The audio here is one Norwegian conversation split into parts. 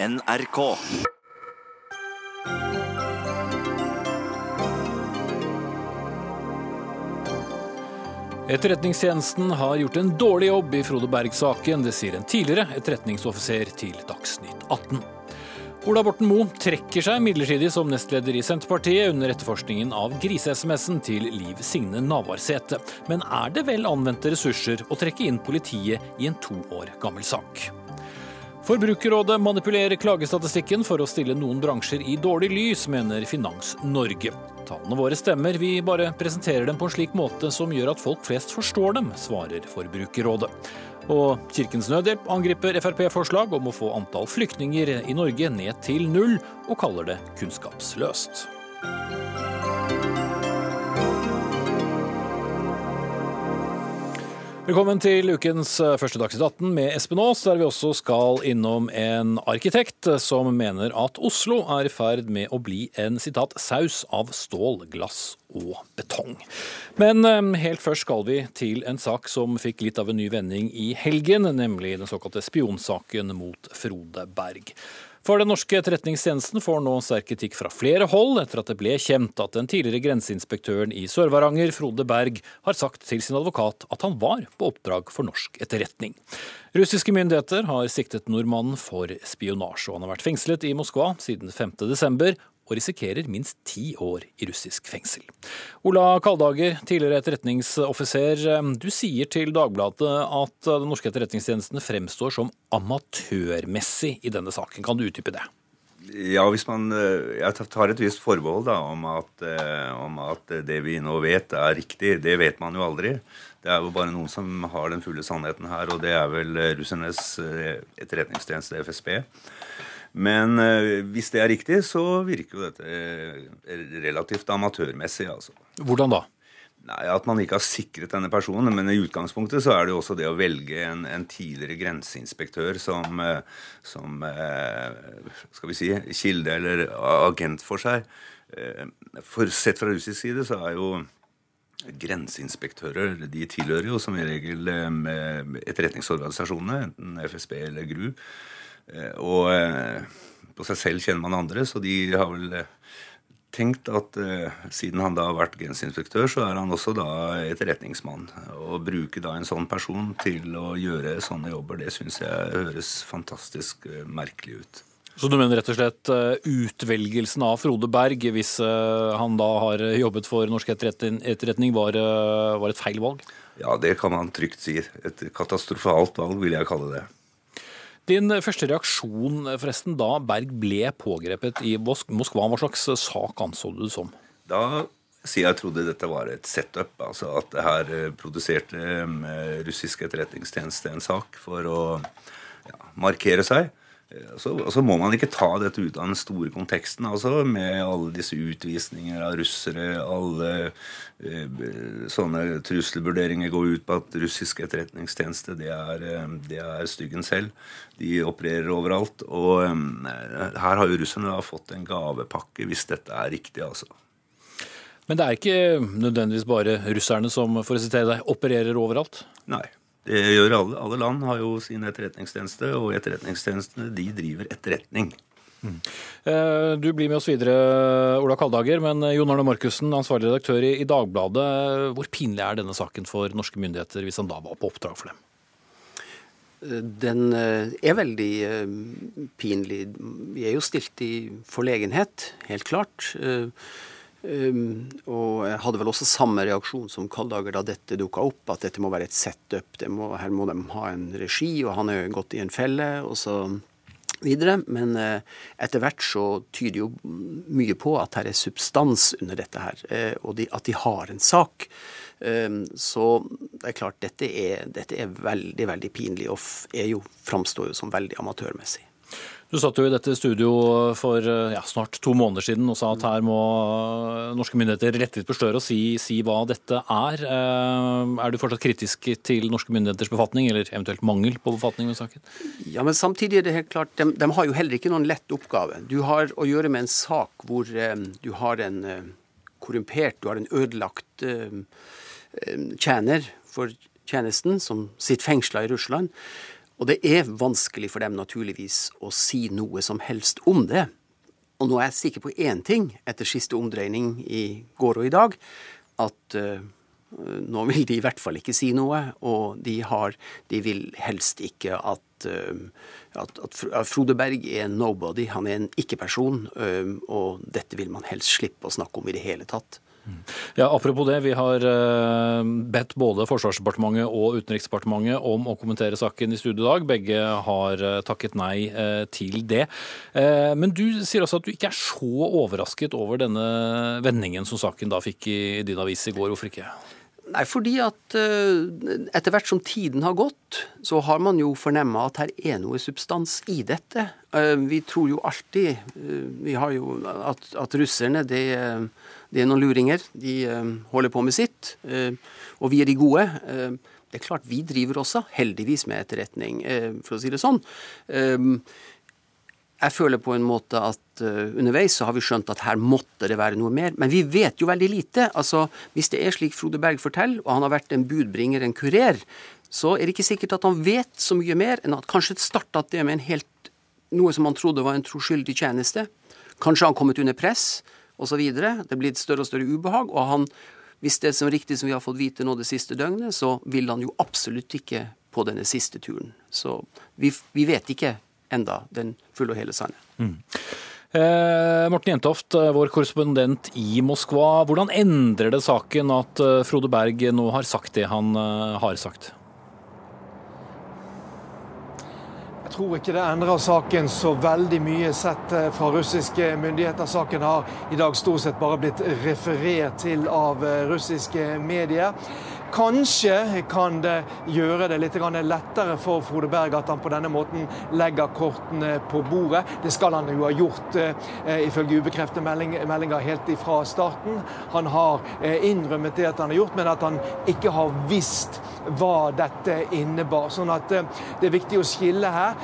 NRK. Etterretningstjenesten har gjort en dårlig jobb i Frode Berg-saken. Det sier en tidligere etterretningsoffiser til Dagsnytt 18. Ola Borten Moe trekker seg midlertidig som nestleder i Senterpartiet under etterforskningen av grise-SMS-en til Liv Signe Navarsete. Men er det vel anvendte ressurser å trekke inn politiet i en to år gammel sak? Forbrukerrådet manipulerer klagestatistikken for å stille noen bransjer i dårlig lys, mener Finans Norge. Tallene våre stemmer, vi bare presenterer dem på en slik måte som gjør at folk flest forstår dem, svarer Forbrukerrådet. Og Kirkens Nødhjelp angriper Frp-forslag om å få antall flyktninger i Norge ned til null, og kaller det kunnskapsløst. Velkommen til ukens eh, første Dagsnytt 18 med Espen Aas, der vi også skal innom en arkitekt som mener at Oslo er i ferd med å bli en sitat, saus av stål, glass og betong. Men eh, helt først skal vi til en sak som fikk litt av en ny vending i helgen, nemlig den såkalte spionsaken mot Frode Berg. For den norske etterretningstjenesten får nå sterk kritikk fra flere hold etter at det ble kjent at den tidligere grenseinspektøren i Sør-Varanger, Frode Berg, har sagt til sin advokat at han var på oppdrag for norsk etterretning. Russiske myndigheter har siktet nordmannen for spionasje, og han har vært fengslet i Moskva siden 5.12 og risikerer minst ti år i russisk fengsel. Ola Kaldager, tidligere etterretningsoffiser. Du sier til Dagbladet at den norske etterretningstjenesten fremstår som amatørmessig i denne saken. Kan du utdype det? Ja, hvis man Jeg tar et visst forbehold da, om at, om at det vi nå vet, er riktig. Det vet man jo aldri. Det er jo bare noen som har den fulle sannheten her, og det er vel russernes etterretningstjeneste, FSB. Men eh, hvis det er riktig, så virker jo dette eh, relativt amatørmessig. altså. Hvordan da? Nei, At man ikke har sikret denne personen. Men i utgangspunktet så er det jo også det å velge en, en tidligere grenseinspektør som, eh, som, skal vi si, kilde eller agent for seg. For Sett fra russisk side så er jo grenseinspektører de tilhører jo som i regel etterretningsorganisasjonene, enten FSB eller GRU. Eh, og eh, på seg selv kjenner man andre, så de har vel eh, tenkt at siden han da har vært grenseinspektør, så er han også da etterretningsmann. Å bruke da en sånn person til å gjøre sånne jobber, det syns jeg høres fantastisk merkelig ut. Så du mener rett og slett utvelgelsen av Frode Berg, hvis han da har jobbet for norsk etterretning, var, var et feil valg? Ja, det kan man trygt si. Et katastrofalt valg, vil jeg kalle det. Din første reaksjon forresten da Berg ble pågrepet i Moskva, hva slags sak anså du det som? Da sier jeg trodde dette var et setup. Altså at det her eh, produserte eh, russisk etterretningstjeneste en sak for å ja, markere seg. Så, så, må man ikke ta dette ut av den store konteksten, altså, med alle disse utvisninger av russere. Alle eh, sånne trusselvurderinger går ut på at russisk etterretningstjeneste det er, eh, det er styggen selv. De opererer overalt. Og eh, her har jo russerne da fått en gavepakke, hvis dette er riktig, altså. Men det er ikke nødvendigvis bare russerne som for å sitere deg, opererer overalt? Nei. Det gjør alle. Alle land har jo sin etterretningstjeneste, og etterretningstjenestene de driver etterretning. Mm. Du blir med oss videre, Ola Kaldager, men Jon Arne Markussen, ansvarlig redaktør i Dagbladet. Hvor pinlig er denne saken for norske myndigheter, hvis han da var på oppdrag for dem? Den eh, er veldig eh, pinlig. Vi er jo stilt i forlegenhet, helt klart. Um, og jeg hadde vel også samme reaksjon som Kaldager da dette dukka opp, at dette må være et setup. Må, her må de ha en regi, og han er jo gått i en felle, og så videre. Men uh, etter hvert så tyder jo mye på at her er substans under dette her, uh, og de, at de har en sak. Um, så det er klart, dette er, dette er veldig, veldig pinlig, og jo, framstår jo som veldig amatørmessig. Du satt jo i dette studio for eh, ja, snart to måneder siden og sa at her må eh, norske myndigheter rette litt på sløret og si, si, hva dette er. Eh, er du fortsatt kritisk til norske myndigheters befatning, eller eventuelt mangel på befatning med saken? Ja, men samtidig er det helt klart, de, de har jo heller ikke noen lett oppgave. Du har å gjøre med en sak hvor du har en korrumpert, du har en ødelagt tjener for tjenesten som sitter fengsla i Russland. Og det er vanskelig for dem naturligvis å si noe som helst om det. Og nå er jeg sikker på én ting etter siste omdreining i går og i dag, at uh, nå vil de i hvert fall ikke si noe, og de, har, de vil helst ikke at, uh, at, at Frode Berg er en nobody, han er en ikke-person, uh, og dette vil man helst slippe å snakke om i det hele tatt. Ja, Apropos det, vi har eh, bedt både Forsvarsdepartementet og Utenriksdepartementet om å kommentere saken i studio i dag. Begge har eh, takket nei eh, til det. Men du sier også at du ikke er så overrasket over denne vendingen som saken da fikk i din avis i går. Hvorfor ikke? Nei, fordi at etter hvert som tiden har gått, så har man jo fornemma at her er noe substans i dette. Vi tror jo alltid vi har jo at, at russerne det det er noen luringer. De eh, holder på med sitt. Eh, og vi er de gode. Eh, det er klart vi driver også, heldigvis, med etterretning, for å si det sånn. Jeg føler på en måte at underveis så har vi skjønt at her måtte det være noe mer. Men vi vet jo veldig lite. Altså, Hvis det er slik Frode Berg forteller, og han har vært en budbringer, en kurer, så er det ikke sikkert at han vet så mye mer enn at kanskje starta det med helt, noe som han trodde var en troskyldig tjeneste. Kanskje han kommet under press osv. Det blir et større og større ubehag. og han, Hvis det er som riktig som vi har fått vite nå det siste døgnet, så vil han jo absolutt ikke på denne siste turen. Så vi, vi vet ikke enda den fulle og hele sannheten. Mm. Eh, Morten Jentoft, eh, vår korrespondent i Moskva. Hvordan endrer det saken at eh, Frode Berg nå har sagt det han eh, har sagt? Jeg tror ikke det endrer saken så veldig mye sett fra russiske myndigheter. Saken har i dag stort sett bare blitt referert til av russiske medier. Kanskje kan det gjøre det litt lettere for Frode Berg at han på denne måten legger kortene på bordet. Det skal han jo ha gjort eh, ifølge ubekreftede meldinger helt fra starten. Han har eh, innrømmet det at han har gjort, men at han ikke har visst hva dette innebar. Sånn at eh, det er viktig å skille her.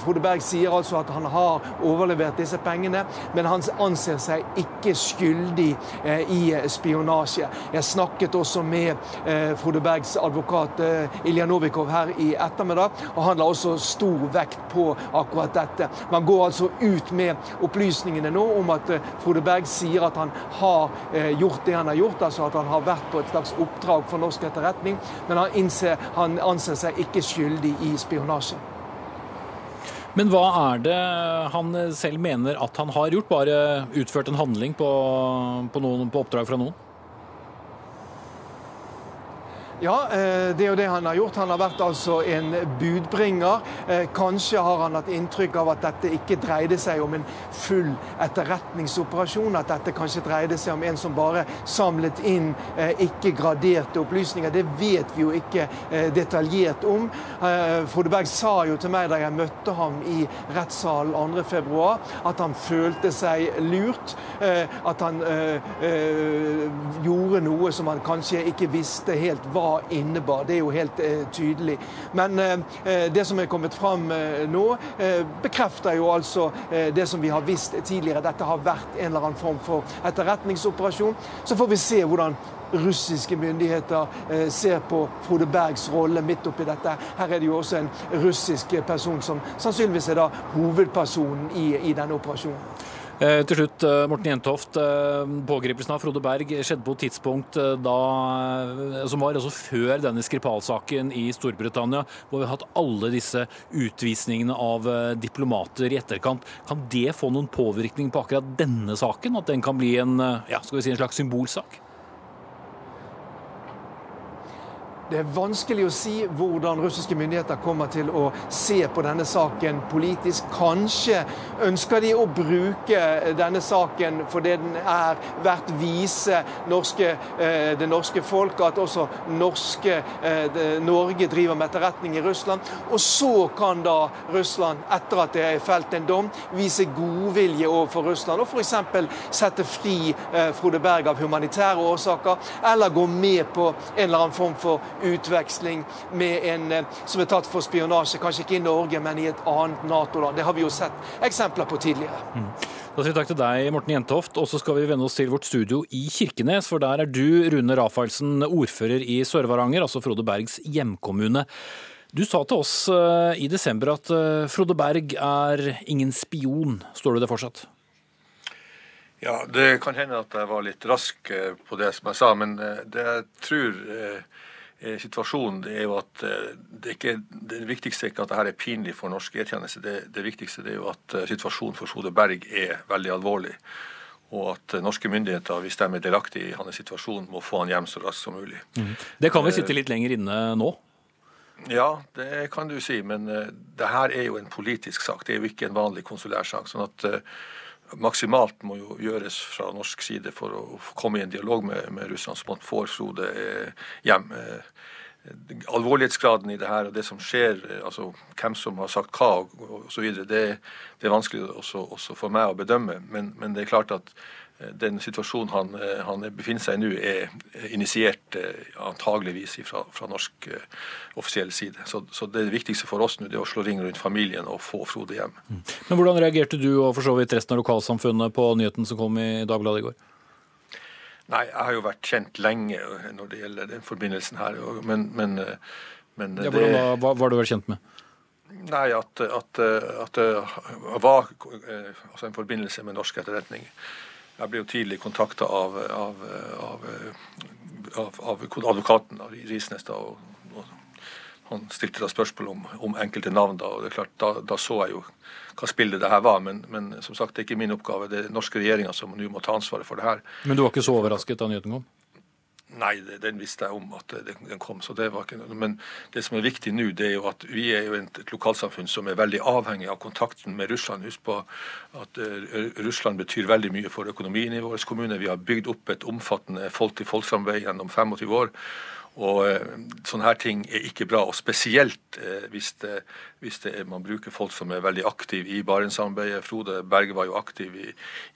Frode Berg sier altså at han har overlevert disse pengene, men han anser seg ikke skyldig i spionasje. Jeg snakket også med Frode Bergs advokat eh, Ilja Novikov her i ettermiddag. og Han la også stor vekt på akkurat dette. Man går altså ut med opplysningene nå om at eh, Frode Berg sier at han har gjort det han har gjort, altså at han har vært på et slags oppdrag for norsk etterretning, men han, innser, han anser seg ikke skyldig i spionasje. Men hva er det han selv mener at han har gjort? Bare utført en handling på, på, noen, på oppdrag fra noen? Ja, eh, det er jo det han har gjort. Han har vært altså en budbringer. Eh, kanskje har han hatt inntrykk av at dette ikke dreide seg om en full etterretningsoperasjon. At dette kanskje dreide seg om en som bare samlet inn eh, ikke graderte opplysninger. Det vet vi jo ikke detaljert om. Frode Berg sa jo til meg da jeg møtte ham i rettssalen 2.2, at han følte seg lurt. At han gjorde noe som han kanskje ikke visste helt hva innebar. Det er jo helt eh, tydelig. Men eh, eh, det som er kommet fram nå, bekrefter jo altså det som vi har visst tidligere. Dette har vært en eller annen form for etterretningsoperasjon. Så får vi se hvordan russiske myndigheter ser på Frode Bergs rolle midt oppi dette. Her er det jo også en russisk person som sannsynligvis er da hovedpersonen i, i denne operasjonen. Eh, til slutt, eh, Morten Jentoft. Eh, pågripelsen av Frode Berg skjedde på et tidspunkt da, som var altså før denne Skripal-saken i Storbritannia, hvor vi har hatt alle disse utvisningene av diplomater i etterkant. Kan det få noen påvirkning på akkurat denne saken? At den kan bli en, ja, si, en slags symbolsak? Det er vanskelig å si hvordan russiske myndigheter kommer til å se på denne saken politisk. Kanskje ønsker de å bruke denne saken for det den er verdt vise norske, eh, det norske folk at også norske, eh, Norge driver med etterretning i Russland. Og så kan da Russland, etter at det er felt en dom, vise godvilje overfor Russland og f.eks. sette fri eh, Frode Berg av humanitære årsaker, eller gå med på en eller annen form for utveksling med en eh, som er tatt for spionasje, kanskje ikke i Norge, men i et annet Nato-land. Det har vi jo sett eksempler på tidligere. Mm. Da sier vi takk til deg, Morten Jentoft. Og så skal vi vende oss til vårt studio i Kirkenes, for der er du, Rune Rafaelsen, ordfører i Sør-Varanger, altså Frode Bergs hjemkommune. Du sa til oss i desember at Frode Berg er ingen spion. Står du det fortsatt? Ja, det kan hende at jeg var litt rask på det som jeg sa, men det jeg tror Eh, situasjonen det er jo at eh, det, ikke, det viktigste er ikke at dette er pinlig for norsk E-tjeneste. Det, det, viktigste er jo at eh, situasjonen for Frode Berg er veldig alvorlig. Og at norske myndigheter, hvis de er delaktige i hans situasjon, må få han hjem så raskt som mulig. Mm. Det kan vi sitte litt lenger inne nå? Ja, det kan du si. Men det her er jo en politisk sak. Det er jo ikke en vanlig konsulær sak. sånn at maksimalt må jo gjøres fra norsk side for å komme i en dialog med, med Russland, så man får Frode eh, hjem. Eh, alvorlighetsgraden i det her og det som skjer, eh, altså hvem som har sagt hva osv., det, det er vanskelig også, også, for meg å bedømme. Men, men det er klart at den situasjonen han, eh, han befinner seg i nå, er initiert eh, antageligvis fra, fra norsk uh, offisiell side. Så, så, Det viktigste for oss nå det er å slå ring rundt familien og få Frode hjem. Mm. Men Hvordan reagerte du og for så vidt resten av lokalsamfunnet på nyheten som kom i Dagbladet i går? Nei, Jeg har jo vært kjent lenge når det gjelder den forbindelsen her. Men, men, men ja, det, hva var du vært kjent med? Nei, at, at, at det var altså en forbindelse med norsk etterretning. Jeg ble jo tidlig kontakta av, av, av, av, advokaten av Risnes. da, og, og, Han stilte da spørsmål om, om enkelte navn. Da og det er klart, da, da så jeg jo hva spillet det her var. Men, men, som sagt, det er ikke min oppgave. Det er den norske regjeringa som nå må ta ansvaret for det her. Men du var ikke så overrasket da nyheten kom? Nei, den visste jeg om at den kom. så det var ikke noe. Men det som er viktig nå, det er jo at vi er jo et lokalsamfunn som er veldig avhengig av kontakten med Russland. Husk på at uh, Russland betyr veldig mye for økonomien i vår kommune. Vi har bygd opp et omfattende folk-til-folk-samarbeid gjennom 25 år. Og eh, Sånne her ting er ikke bra, og spesielt eh, hvis, det, hvis det er, man bruker folk som er veldig aktive i Barentssamarbeidet. Frode Berge var jo aktiv i,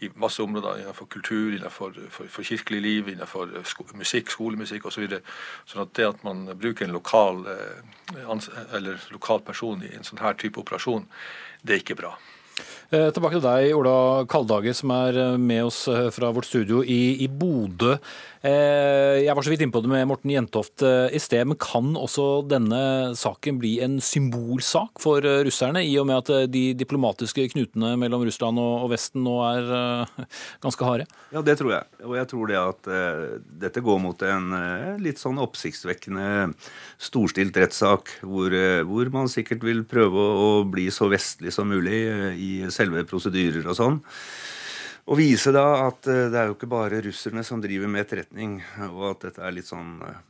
i, masse områder innenfor kultur, innenfor for, for kirkelig liv, innenfor sko, musikk, skolemusikk osv. Så videre. sånn at det at man bruker en lokal, eh, eller lokal person i en sånn her type operasjon, det er ikke bra. Tilbake til deg, Ola Kaldager, som er med oss fra vårt studio i, i Bodø. Jeg var så vidt innpå det med Morten Jentoft i sted, men kan også denne saken bli en symbolsak for russerne, i og med at de diplomatiske knutene mellom Russland og Vesten nå er ganske harde? Ja, det tror jeg. Og jeg tror det at dette går mot en litt sånn oppsiktsvekkende storstilt rettssak, hvor, hvor man sikkert vil prøve å bli så vestlig som mulig i selve prosedyrer og sånn. Og vise da at eh, det er jo ikke bare russerne som driver med etterretning, og at dette er litt sånn eh,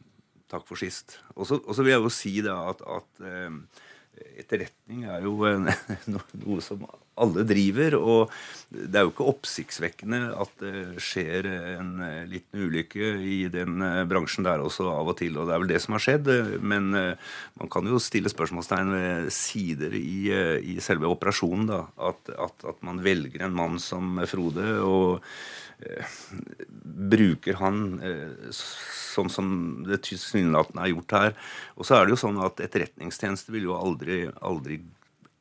takk for sist. Og så vil jeg jo si da at, at eh, etterretning er jo noe som alle driver. Og det er jo ikke oppsiktsvekkende at det skjer en liten ulykke i den bransjen der også av og til. Og det er vel det som har skjedd. Men eh, man kan jo stille spørsmålstegn ved sider i, i selve operasjonen. da, at, at, at, man velger en mann som Frode. og eh, bruker han eh, sånn som det tilsynelatende er gjort her. Og så er det jo sånn at etterretningstjeneste vil jo aldri, aldri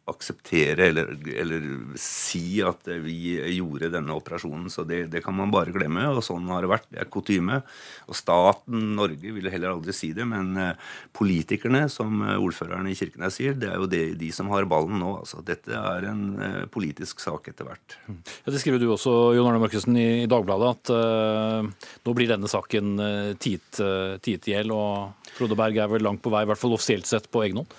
akseptere eller, eller, si at vi gjorde denne operasjonen. Så det, det, kan man bare glemme. Og sånn har det vært. Det er kutyme. Og staten Norge ville heller aldri si det. Men eh, politikerne, som ordførerne i Kirkenes sier, det er jo det, de som har ballen nå. Altså, dette er en uh, politisk sak etter hvert. Ja, det skriver du også, Jon Arne Markussen, i, Dagbladet, at uh, nå blir denne saken tiet i hjel. Og Frode Berg er vel langt på vei, i hvert fall offisielt sett, på egen hånd?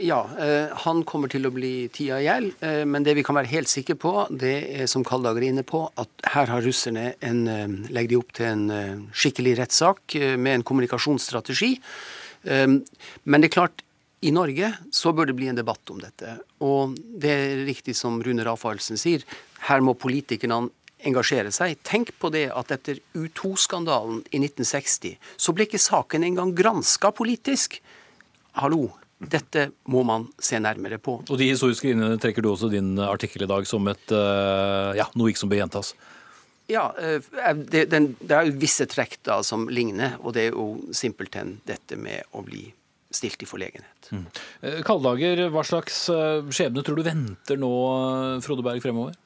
Ja, eh, han kommer til å bli tida i hjel. Eh, men det vi kan være helt sikre på, det er som Kaldager er inne på, at her har russerne en, eh, legger de opp til en skikkelig rettssak med en kommunikasjonsstrategi. Men det er klart, i Norge så bør det bli en debatt om dette. Og det er riktig som Rune Rafaelsen sier, her må politikerne engasjere seg. Tenk på det at etter U2-skandalen i 1960 så ble ikke saken engang granska politisk. Hallo, dette må man se nærmere på. Og De historiske linjene trekker du også din artikkel i dag som et, eh, ja, noe ikke som bør gjentas? Ja, det, det, det, er jo visse trekk da som ligner, og det er jo simpelthen dette med å bli stilt i forlegenhet. Mm. Eh, Kaldager, hva slags skjebne tror du venter nå Frode Berg fremover?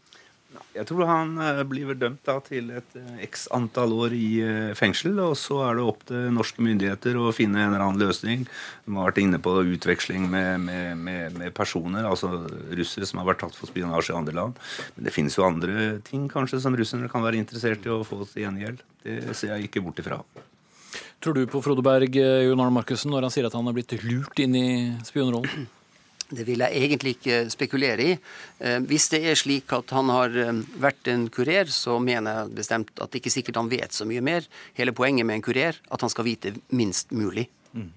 Jeg tror han eh, blir dømt da, til et eh, x antall år i eh, fengsel. Og så er det opp til norske myndigheter å finne en eller annen løsning. De har vært inne på utveksling med, med, med, med personer, altså russere som har vært tatt for spionasje i andre land. Men det finnes jo andre ting kanskje som russerne kan være interessert i å få til gjengjeld. Det ser jeg ikke bort ifra. Tror du på Frode Berg, Jon Arne Markussen, når han sier at han er blitt lurt inn i spionrollen? Det vil jeg egentlig ikke spekulere i. Eh, hvis det er slik at han har eh, vært en kurer, så mener jeg bestemt at det ikke sikkert han vet så mye mer. Hele poenget med en kurer at han skal vite minst mulig. Mm.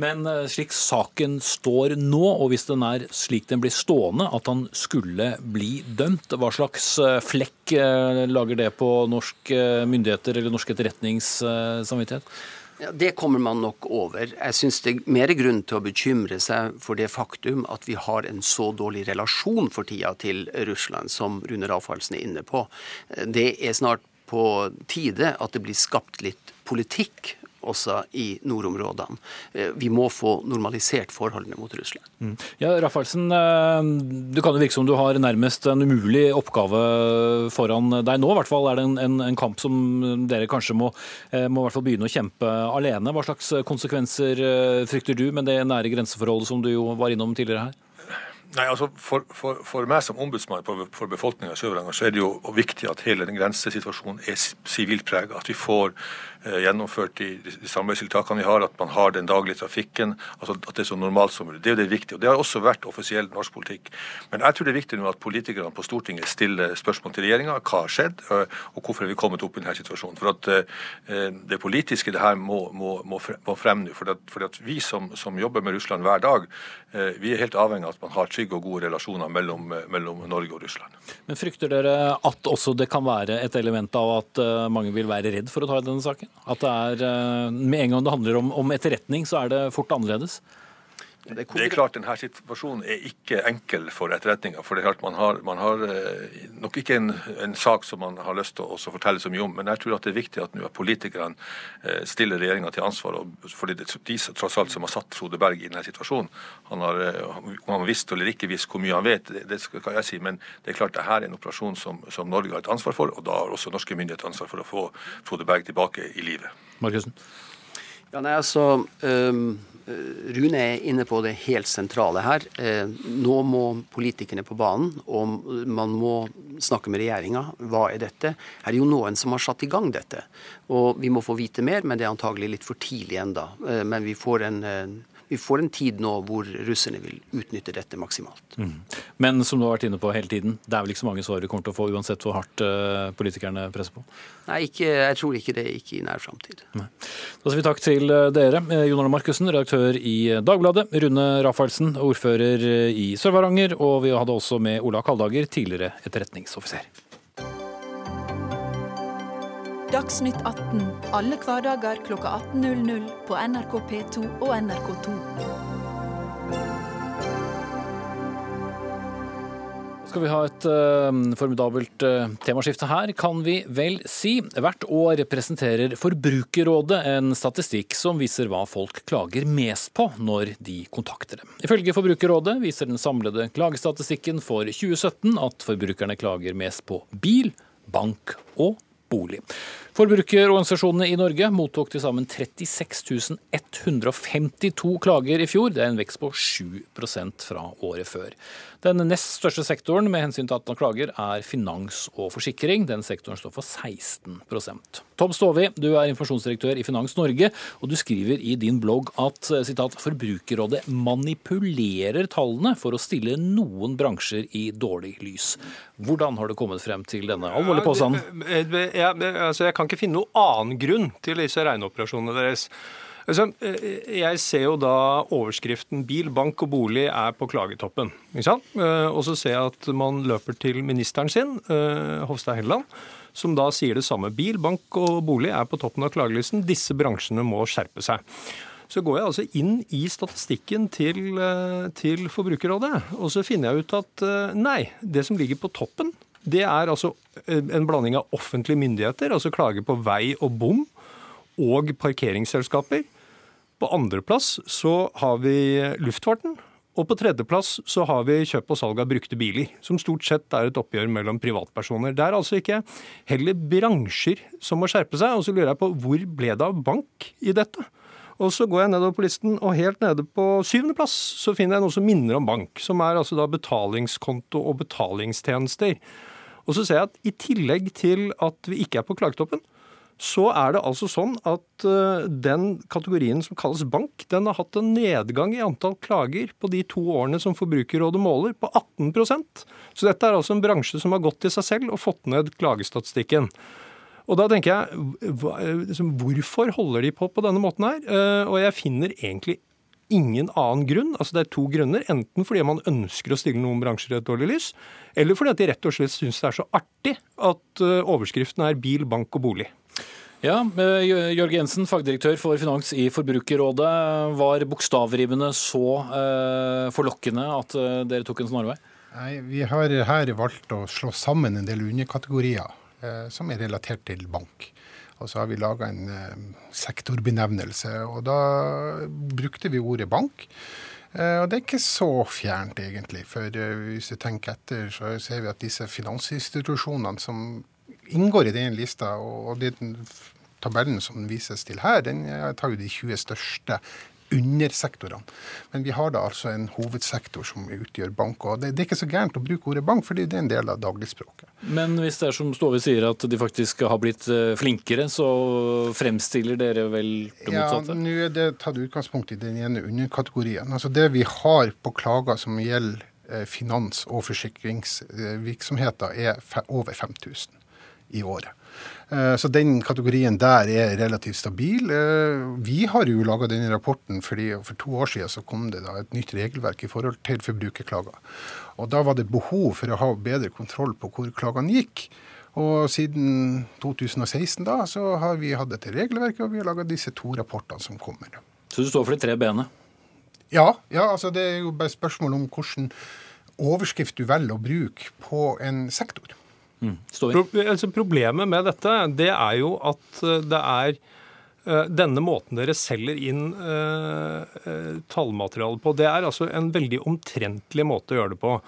Men eh, slik saken står nå, og hvis den er slik den blir stående, at han skulle bli dømt, hva slags flekk lager det på norske myndigheter eller norsk etterretningssamvittighet? Ja, Det kommer man nok over. Jeg syns det er mer grunn til å bekymre seg for det faktum at vi har en så dårlig relasjon for tida til Russland, som Rune Rafalsen er inne på. Det er snart på tide at det blir skapt litt politikk også i nordområdene. Eh, vi må få normalisert forholdene mot Russland. Mm. Ja, Rafaelsen, eh, du kan jo virke som du har nærmest en umulig oppgave foran deg nå. I hvert fall er det en, en, en kamp som dere kanskje må, eh, må hvert fall begynne å kjempe alene. Hva slags konsekvenser frykter du med det nære grenseforholdet som du jo var innom tidligere her? Nei, altså for, for, for, meg som ombudsmann for befolkninga i Sør-Varanger, så er det jo viktig at hele den grensesituasjonen er sivilt prega. At vi får gjennomført de, de samarbeidstiltakene vi har, at man har den daglige trafikken. altså At det er så normalt som mulig. Det er jo det viktige. og Det har også vært offisiell norsk politikk. Men jeg tror det er viktig nå at politikerne på Stortinget stiller spørsmål til regjeringa. Hva har skjedd, eh, og hvorfor er vi kommet opp i denne situasjonen. For at eh, Det politiske det her må, må, må frem nå. For, for at vi som, som, jobber med Russland hver dag, vi er helt avhengig av at man har trygge og gode relasjoner mellom, mellom Norge og Russland. Men Frykter dere at også det kan være et element av at mange vil være redd for å ta i denne saken? At det er, eh, med en gang det handler om, om etterretning, så er det fort annerledes? Det er klart denne Situasjonen er ikke enkel for etterretninga. for det er klart Man har, man har eh, nok ikke en, en, sak som man har lyst til å fortelle så mye om, men jeg tror at det er viktig at nå politikerne eh, stiller regjeringa til ansvar. fordi det er de tross alt som har satt Frode Berg i denne situasjonen. Han har, eh, Om han visste eller ikke visst hvor mye han vet, det, det skal jeg si, men det er klart det her er en operasjon som, som Norge har et ansvar for, og da har også norske myndigheter ansvar for å få Frode Berg tilbake i livet. Markusen? Ja, nei, altså... Um Rune er inne på det helt sentrale her. Eh, nå må politikerne på banen, og man må snakke med regjeringa. Hva er dette? Her er jo noen som har satt i gang dette. Og vi må få vite mer, men det er antagelig litt for tidlig enda. Eh, men vi får en vi får en tid nå hvor russerne vil utnytte dette maksimalt. Mm. Men som du har vært inne på hele tiden, det er vel ikke så mange svar vi kommer til å få, uansett hvor hardt uh, politikerne presser på? Nei, ikke, jeg tror ikke det. Ikke i nær framtid. Da sier vi takk til eh, dere. Eh, Jon Arne Markussen, redaktør i Dagbladet. Rune Rafaelsen, ordfører i Sør-Varanger. Og vi hadde også med Ola Kaldager, tidligere etterretningsoffiser. Dagsnytt 18 alle hverdager kl 18.00 på NRK P2 og NRK2. Skal vi ha et uh, formidabelt uh, temaskifte her, kan vi vel si. Hvert år presenterer Forbrukerrådet en statistikk som viser hva folk klager mest på når de kontakter dem. Ifølge Forbrukerrådet viser den samlede klagestatistikken for 2017 at forbrukerne klager mest på bil, bank og bolig. Forbrukerorganisasjonene i Norge mottok til sammen 36 152 klager i fjor. Det er en vekst på 7% fra året før. Den nest største sektoren med hensyn til antall klager er finans og forsikring. Den sektoren står for 16% Tom Stovi, du er informasjonsdirektør i Finans Norge, og du skriver i din blogg at citat, Forbrukerrådet manipulerer tallene for å stille noen bransjer i dårlig lys. Hvordan har du kommet frem til denne alvorlige påstanden? Ja, altså jeg kan ikke finne noen annen grunn til disse regneoperasjonene deres. Altså, eh, jeg ser jo da overskriften 'bil, bank og bolig' er på klagetoppen. Eh, og så ser jeg at man løper til ministeren sin, eh, Hofstad Helleland, som da sier det samme. Bil, bank og bolig er på toppen av klagelisten. Disse bransjene må skjerpe seg. Så går jeg altså inn i statistikken til, til Forbrukerrådet, og så finner jeg ut at nei, det som ligger på toppen, det er altså en blanding av offentlige myndigheter, altså klager på vei og bom, og parkeringsselskaper. På andreplass så har vi luftfarten Og på tredjeplass så har vi kjøp og salg av brukte biler, som stort sett er et oppgjør mellom privatpersoner. Det er altså ikke heller bransjer som må skjerpe seg. Og så lurer jeg på hvor ble det av bank i dette? Og så går jeg nedover på listen, og helt nede på syvendeplass så finner jeg noe som minner om bank. Som er altså da betalingskonto og betalingstjenester. Og så ser jeg at i tillegg til at vi ikke er på klagetoppen, så er det altså sånn at uh, den kategorien som kalles bank, den har hatt en nedgang i antall klager på de to årene som Forbrukerrådet måler, på 18% Så dette er altså en bransje som har gått til seg selv og fått ned klagestatistikken. Og da tenker jeg, liksom, hvorfor holder de på på denne måten her? Uh, og jeg finner egentlig ingen annen grunn. Altså Det er to grunner. Enten fordi man ønsker å stille noen bransjer i et dårlig lys, eller fordi at de rett og slett syns det er så artig at uh, overskriften er bil, bank og bolig. Ja, eh, Jørg Jensen, fagdirektør for finans i Forbrukerrådet. Var bokstavrimene så eh, forlokkende at eh, dere tok en snarvei? Nei, Vi har her valgt å slå sammen en del underkategorier eh, som er relatert til bank. Og så har vi laga en eh, sektorbenevnelse, og da brukte vi ordet bank. Eh, og det er ikke så fjernt, egentlig. For hvis du tenker etter, så ser vi at disse finansinstitusjonene som inngår i den lista, og den tabellen som vises til her, den tar jo de 20 største undersektorene. Men vi har da altså en hovedsektor som utgjør bank. og Det, det er ikke så gærent å bruke ordet bank, fordi det er en del av dagligspråket. Men hvis det er som Stove sier, at de faktisk har blitt eh, flinkere, så fremstiller dere vel det motsatte? Ja, nå er det tatt utgangspunkt i den ene underkategorien. Altså Det vi har på klager som gjelder eh, finans- og forsikringsvirksomheter, er over 5000 i året. Eh, så den kategorien der er relativt stabil. Eh, vi har jo laga denne rapporten fordi for to år siden så kom det da et nytt regelverk i forhold til forbrukerklager. Og da var det behov for å ha bedre kontroll på hvor klagene gikk. Og siden 2016 da, så har vi hatt dette regelverket, og vi har laga disse to rapportene som kommer. Så du står for de tre b-ene? Ja, ja, altså det er jo bare spørsmål om hvilken overskrift du velger å bruke på en sektor. Mm. Pro altså problemet med dette det er jo at eh, det er uh, denne måten dere selger inn uh, uh, tallmateriale på, det er altså en veldig omtrentlig måte å gjøre det på.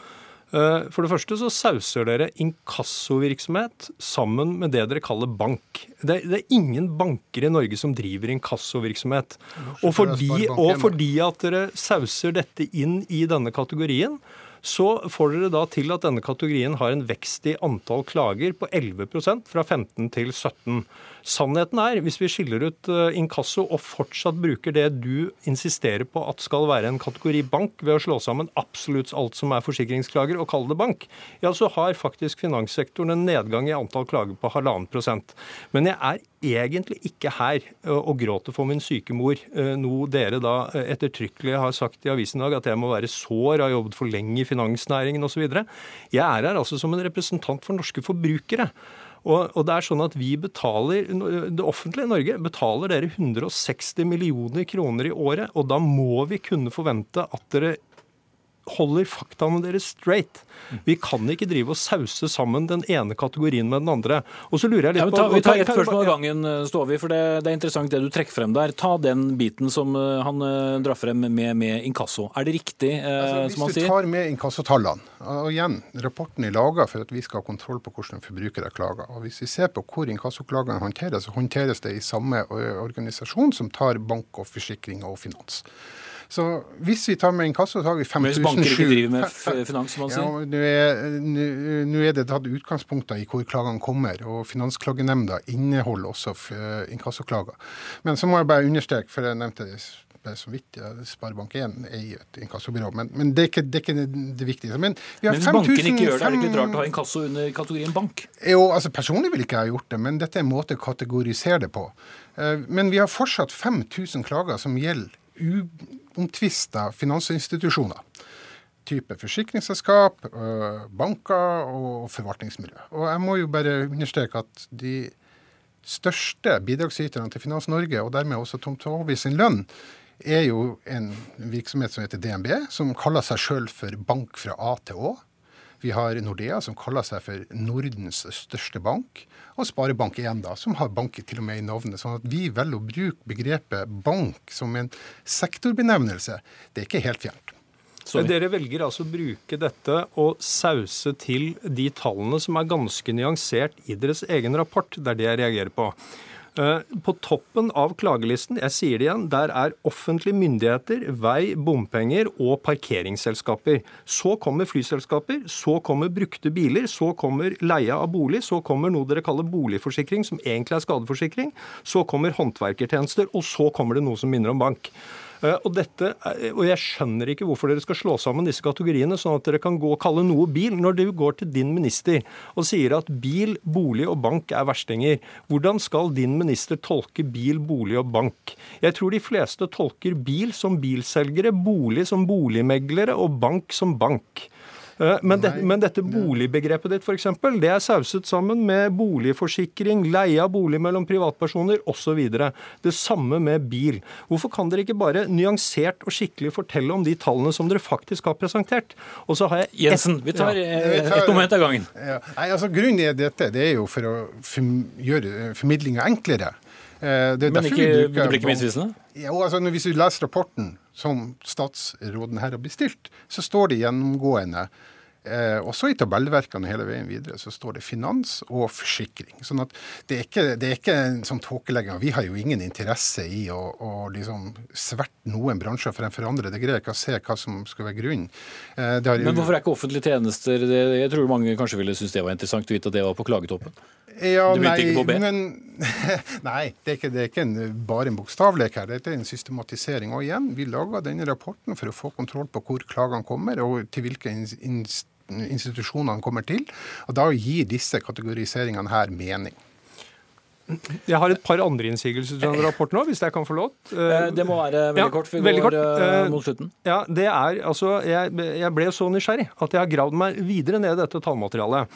For det første så sauser dere inkassovirksomhet sammen med det dere kaller bank. Det, det er ingen banker i Norge som driver inkassovirksomhet. Og fordi, og fordi at dere sauser dette inn i denne kategorien, så får dere da til at denne kategorien har en vekst i antall klager på 11% fra 15 til 17 Sannheten er, hvis vi skiller ut eh, inkasso og fortsatt bruker det du insisterer på at skal være en kategori bank, ved å slå sammen absolutt alt som er forsikringsklager, og kalle det bank, ja, så har faktisk finanssektoren en nedgang i antall klager på halvannen prosent. Men jeg er egentlig ikke her eh, og gråter for min syke mor, eh, noe dere da ettertrykkelig har sagt i avisen i dag, at jeg må være sår, har jobbet for lenge i finansnæringen osv. Jeg er her altså som en representant for norske forbrukere. Og, og, det er sånn at vi betaler, Det offentlige Norge betaler dere 160 millioner kroner i året, og da må vi kunne forvente at dere holder faktaene deres straight. Vi kan ikke drive og sause sammen den ene kategorien med den andre. Og så lurer jeg litt ja, ta, på... Vi tar ett spørsmål av gangen, eh, Stovi, for det, det, er interessant det du trekker frem der. Ta den biten som eh, han uh, drar frem med, med inkasso. Er det riktig, eh, altså, som han sier? Hvis du tar med inkassotallene, og igjen, rapporten er laga for at vi skal ha kontroll på hvordan forbrukere klager. Og Hvis vi ser på hvor inkassoklagene håndteres, så håndteres det i samme organisasjon som tar bank og forsikring og finans. Så hvis vi tar med inkasso, så har vi 5007 Mens banker ikke driver med finans, som man sier? Ja, nå er, det tatt utgangspunkter i hvor klagene kommer, og Finansklagenemnda inneholder også inkassoklager. Men så må jeg bare understreke, for jeg nevnte det så vidt, ja, Sparebank1 er i et inkassobyrå, men, men det, er ikke, det, er ikke, det viktigste. Men, men hvis banken ikke gjør det, er det ikke litt rart å ha inkasso under kategorien bank? Jo, altså Personlig vil ikke jeg gjort det, men dette er en måte å kategorisere det på. Eh, men vi har fortsatt 5000 klager som gjelder uomtvista finansinstitusjoner. Type forsikringsselskap, banker og forvaltningsmiljø. Og jeg må jo bare understreke at de største bidragsyterne til Finans Norge, og dermed også Tom Tove sin lønn, er jo en virksomhet som heter DNB, som kaller seg sjøl for bank fra A til Å. Vi har Nordea, som kaller seg for Nordens største bank og Sparebank1, da, som har bank til og med i navnet. sånn at vi velger å bruke begrepet bank som en sektorbenevnelse. Det er ikke helt fjernt. Sorry. Dere velger altså å bruke dette og sause til de tallene som er ganske nyansert i deres egen rapport. Det er det jeg reagerer på. Eh, På toppen av klagelisten, jeg sier det igjen, der er offentlige myndigheter, vei, bompenger og parkeringsselskaper. Så kommer flyselskaper, så kommer brukte biler, så kommer leie av bolig, så kommer noe dere kaller boligforsikring, som egentlig er skadeforsikring, så kommer håndverkertjenester, og så kommer det noe som minner om bank. Eh, Og, dette, og Jeg skjønner ikke hvorfor dere skal slå sammen disse kategoriene, sånn at dere kan gå og kalle noe bil. Når du går til din minister og sier at bil, bolig og bank er verstinger, hvordan skal din minister tolke bil, bolig og bank? Jeg tror de fleste tolker bil som bilselgere, bolig som boligmeglere og bank som bank. Eh, Men, det, men dette boligbegrepet ditt for eksempel, det er sauset sammen med boligforsikring, leie av bolig mellom privatpersoner osv. Det samme med bil. Hvorfor kan dere ikke bare nyansert og skikkelig fortelle om de tallene som dere faktisk har presentert? Og så har jeg Jensen, vi tar Ja. eh, Vi tar- ett moment av gangen. Ja. Nei, altså Grunnen i dette det er jo for å gjøre formidlinga enklere. Eh, Det Men ikke, det blir ikke misvisende? Jo, altså Hvis du leser rapporten som statsråden her har bestilt, så står det gjennomgående Eh, også i tabellverkene hele veien videre så står det finans og forsikring. Sånn at det er ikke, det er ikke en sånn tåkelegging. Vi har jo ingen interesse i å, å liksom sverte noen bransjer fremfor andre. Det greier ikke å se hva som skal være grunnen. Eh, det har jo- Men hvorfor er ikke offentlige tjenester det, Jeg tror mange kanskje ville synes det var interessant å vite at det var på klagetoppen. Ja, Du begynte nei, ikke på B? Men, nei, det er ikke, det er ikke en, bare en bokstavlek her. Dette er en systematisering. Og igjen, vi laga denne rapporten for å få kontroll på hvor klagene kommer, og til hvilke ins- ins- institusjonene kommer til. Og da gir disse kategoriseringene her mening. Jeg har et par andre innsigelser til denne rapporten òg, hvis jeg kan få lov. Eh, Det må være veldig Ja, kort, for vi veldig går kort. eh, Eh, mot slutten. Ja, det er altså Jeg, jeg ble så nysgjerrig at jeg har gravd meg videre ned i dette tallmaterialet.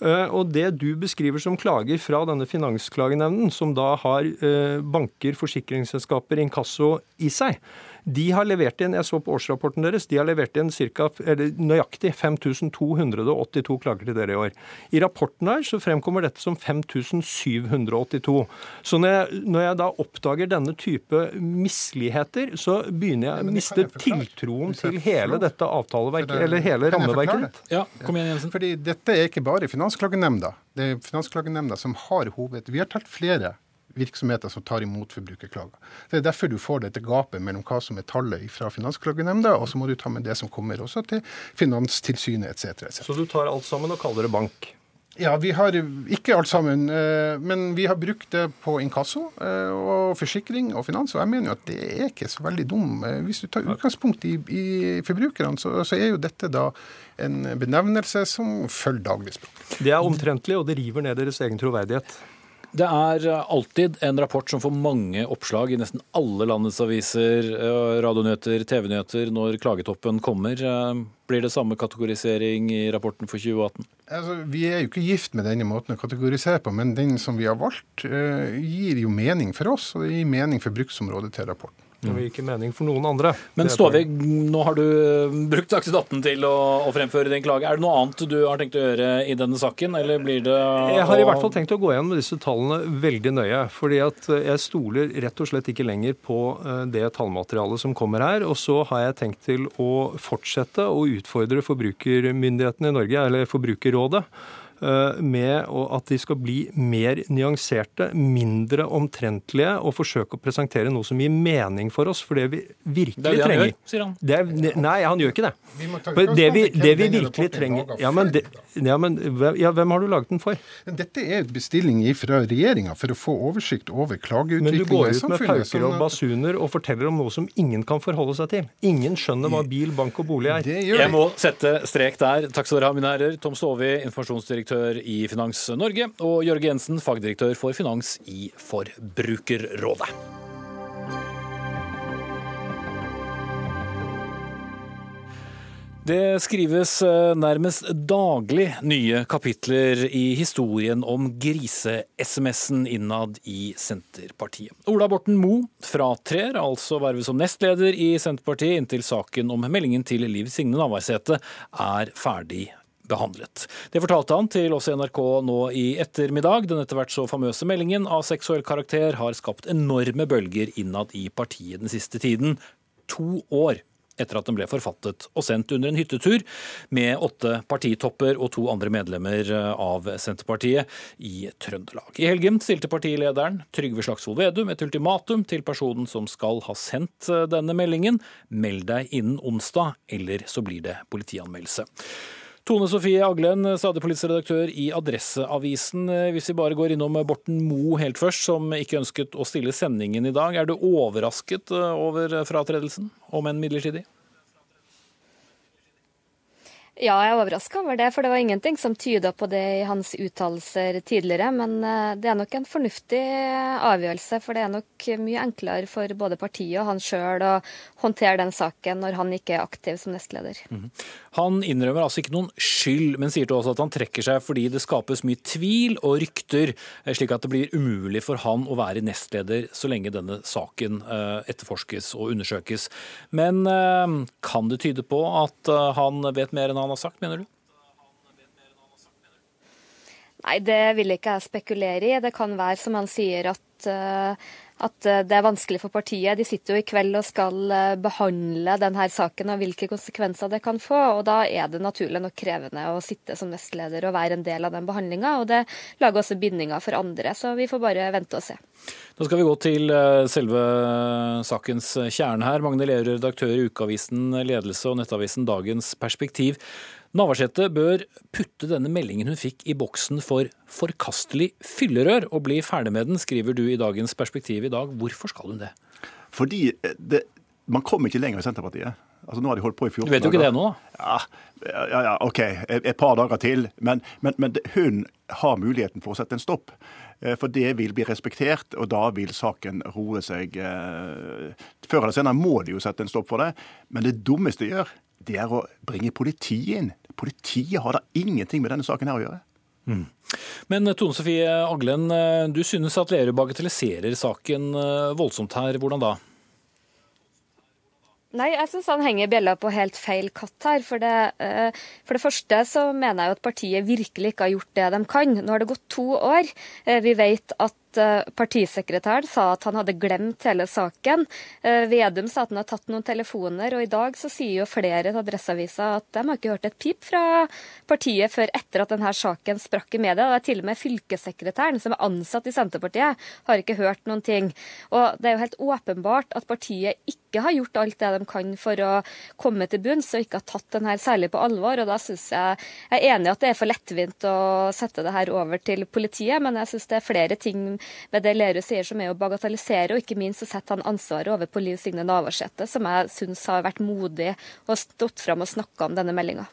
Eh, og det du beskriver som klager fra denne finansklagenemnden, som da har eh, banker, forsikringsselskaper, inkasso i seg, de har levert inn jeg så på årsrapporten deres, de har levert inn cirka, eller nøyaktig 5282 klager til dere i år. I rapporten her så fremkommer dette som 5782. Så når jeg, når jeg da oppdager denne type misligheter, så begynner jeg å miste tiltroen til hele dette avtaleverket, det- eller hele rammeverket ditt. Ja, kom igjen, Jensen. Fordi dette er ikke bare Finansklagenemnda. Det er Finansklagenemnda som har hoved... Vi har talt flere virksomheter som tar imot forbrukerklager. Det er derfor du får dette gapet mellom hva som er tallet fra Finansklagenemnda, og så må du ta med det som kommer også til Finanstilsynet etc. Et Så du tar alt sammen og kaller det bank? Ja, vi har ikke alt sammen, eh, men vi har brukt det på inkasso eh, og forsikring og finans. Og jeg mener jo at det er ikke så veldig dum. Eh, Hvis du tar utgangspunkt i, i forbrukerne, så, så er jo dette da en benevnelse som følger dagligspråk. Det er omtrentlig, og det river ned deres egen troverdighet. Det er eh, alltid en rapport som får mange oppslag i nesten alle landets aviser, eh, radionyheter, TV-nyheter når klagetoppen kommer. Eh, Blir det samme kategorisering i rapporten for 2018? Altså, vi er jo ikke gift med denne måten å kategorisere på, men den som vi har valgt, gir jo mening for oss, og det gir mening for bruksområdet til rapporten. Det gir ikke mening for noen andre. Men Ståvik, nå har du eh, brukt Dagsnytt 18 til å, å fremføre din klage. Er det noe annet du har tenkt å gjøre i denne saken, eller blir det Jeg har i hvert fall tenkt å gå gjennom disse tallene veldig nøye. fordi at eh, jeg stoler rett og slett ikke lenger på eh, det tallmaterialet som kommer her. Og så har jeg tenkt til å fortsette å utfordre forbrukermyndighetene i Norge, eller Forbrukerrådet, med at de skal bli mer nyanserte, mindre omtrentlige, og forsøke å presentere noe som gir mening for oss. For det vi virkelig Det er det trenger gjør, sier han. det er, Nei, han gjør ikke det. Vi For det vi, det vi virkelig trenger er ja men, det, ja, men hvem- ja, hvem har du laget den for? Dette er bestilling fra regjeringa for å få oversikt over klageutviklinga i samfunnet. Men du går ut med pauker og sånn at- basuner og forteller om noe som ingen kan forholde seg til. Ingen skjønner hva bil, bank og bolig er. Jeg må sette strek der. Takk skal dere ha, mine herrer. Tom Stovi, informasjonsdirektør i Finans Norge, og Jørge Jensen, fagdirektør for finans i Forbrukerrådet. Det skrives eh, nærmest daglig nye kapitler i historien om grise-SMS-en innad i Senterpartiet. Ola Borten Moe fratrer altså vervet som nestleder i Senterpartiet inntil saken om meldingen til Liv Signe Navarsete er ferdig behandlet. Det fortalte han til oss i NRK nå i ettermiddag. Den etter hvert så famøse meldingen av seksuell karakter har skapt enorme bølger innad i partiet den siste tiden. To år etter at den ble forfattet og sendt under en hyttetur med åtte partitopper og to andre medlemmer av Senterpartiet i Trøndelag. I helgen stilte partilederen Trygve Slagsvold Vedum et ultimatum til personen som skal ha sendt denne meldingen. Meld deg innen onsdag, eller så blir det politianmeldelse. Tone Sofie Aglen, stadig politisk redaktør i Adresseavisen. Hvis vi bare går innom Borten Moe helt først, som ikke ønsket å stille sendingen i dag. Er du overrasket over fratredelsen, om enn midlertidig? Ja, jeg er overraska over det, for det var ingenting som tyda på det i hans uttalelser tidligere. Men eh, det er nok en fornuftig avgjørelse, for det er nok mye enklere for både partiet og han sjøl å håndtere den saken når han ikke er aktiv som nestleder. -hmm. Han innrømmer altså ikke noen skyld, men sier til oss at han trekker seg fordi det skapes mye tvil og rykter, eh, slik at det blir umulig for han å være nestleder så lenge denne saken eh, etterforskes og undersøkes. Men kan det tyde på at han vet mer enn han han har sagt, mener du? Nei, det vil ikke jeg spekulere i. Det kan være, som han sier, at, eh, at eh, det er vanskelig for partiet. De sitter jo i kveld og skal eh, behandle denne saken og hvilke konsekvenser det kan få. og Da er det naturlig nok krevende å sitte som nestleder og være en del av den behandlinga. Det lager også bindinger for andre, så vi får bare vente og se. Nå skal vi gå til selve sakens kjerne her. Magne Lerud, redaktør i ukeavisen Ledelse og nettavisen Dagens Perspektiv. Navarsete bør putte denne meldingen hun fikk i boksen for forkastelig fyllerør, og bli ferdig med den, skriver du i Dagens Perspektiv i dag. Hvorfor skal hun det? Fordi eh, det, man kommer ikke lenger i Senterpartiet. Altså, nå har de holdt på i 14 dager. Du vet jo ikke det nå, da? Ja, ja, ja OK. Et par dager til. Men, men, men, hun har muligheten for å sette en stopp. Eh, for det vil bli respektert, og da vil saken roe seg. Eh, før eller senere må de jo sette en stopp for det. Men det dummeste de gjør, det er å bringe politiet inn. Politiet har da ingenting med denne saken her å gjøre. Mm. Men Tone Sofie Aglen, eh, du synes at Lerud bagatelliserer saken eh, voldsomt her. Hvordan da? Nei, jeg syns han henger bjella på helt feil katt her. For det, eh, for det, første så mener jeg jo at partiet virkelig ikke har gjort det de kan. Nå har det gått to år. Vi vet at Eh, partisekretæren sa at han hadde glemt hele saken. Eh, Vedum sa at han har tatt noen telefoner, og i dag så sier jo flere til Adresseavisa at de har ikke hørt et pip fra partiet før etter at denne saken sprakk i media. Det er til og med fylkessekretæren, som er ansatt i Senterpartiet, har ikke hørt noen ting. Og det er jo helt åpenbart at partiet ikke har gjort alt det de kan for å komme til bunns, og ikke har tatt den her særlig på alvor. Og da syns jeg jeg er enig at det er for lettvint å sette det her over til politiet, men jeg syns det er flere ting ved det Lerud sier som er å bagatellisere, og ikke minst å sette han ansvaret over på Liv Signe Navarsete, som jeg syns har vært modig og stått fram og snakka om denne meldinga.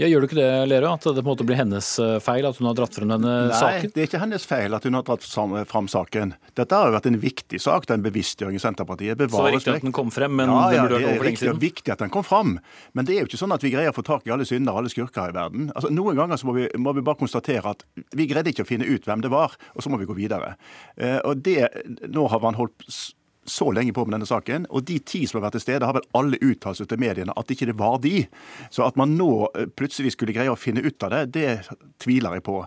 Ja, Gjør du ikke det, Lerøe? At det på en måte blir hennes eh, feil at hun har dratt frem denne Nei, saken? Nei, det er ikke hennes feil at hun har dratt frem saken. Dette har jo vært en viktig sak, den bevisstgjøring i Senterpartiet. Bevares Så det er riktig at den kom frem, men ja, ja, den burde vært over lenge siden? Det er viktig at den kom frem. Men det er jo ikke sånn at vi greier å få tak i alle syndere og alle skurker i verden. Altså, Noen ganger så må vi, må vi, bare konstatere at vi greide ikke å finne ut hvem det var, og så må vi gå videre. Eh, og det, Nå har man holdt så lenge på med denne saken. Og de ti som har vært til stede, har vel alle uttalt seg til mediene at ikke det var de. Så at man nå eh, plutselig skulle greie å finne ut av det, det tviler jeg på.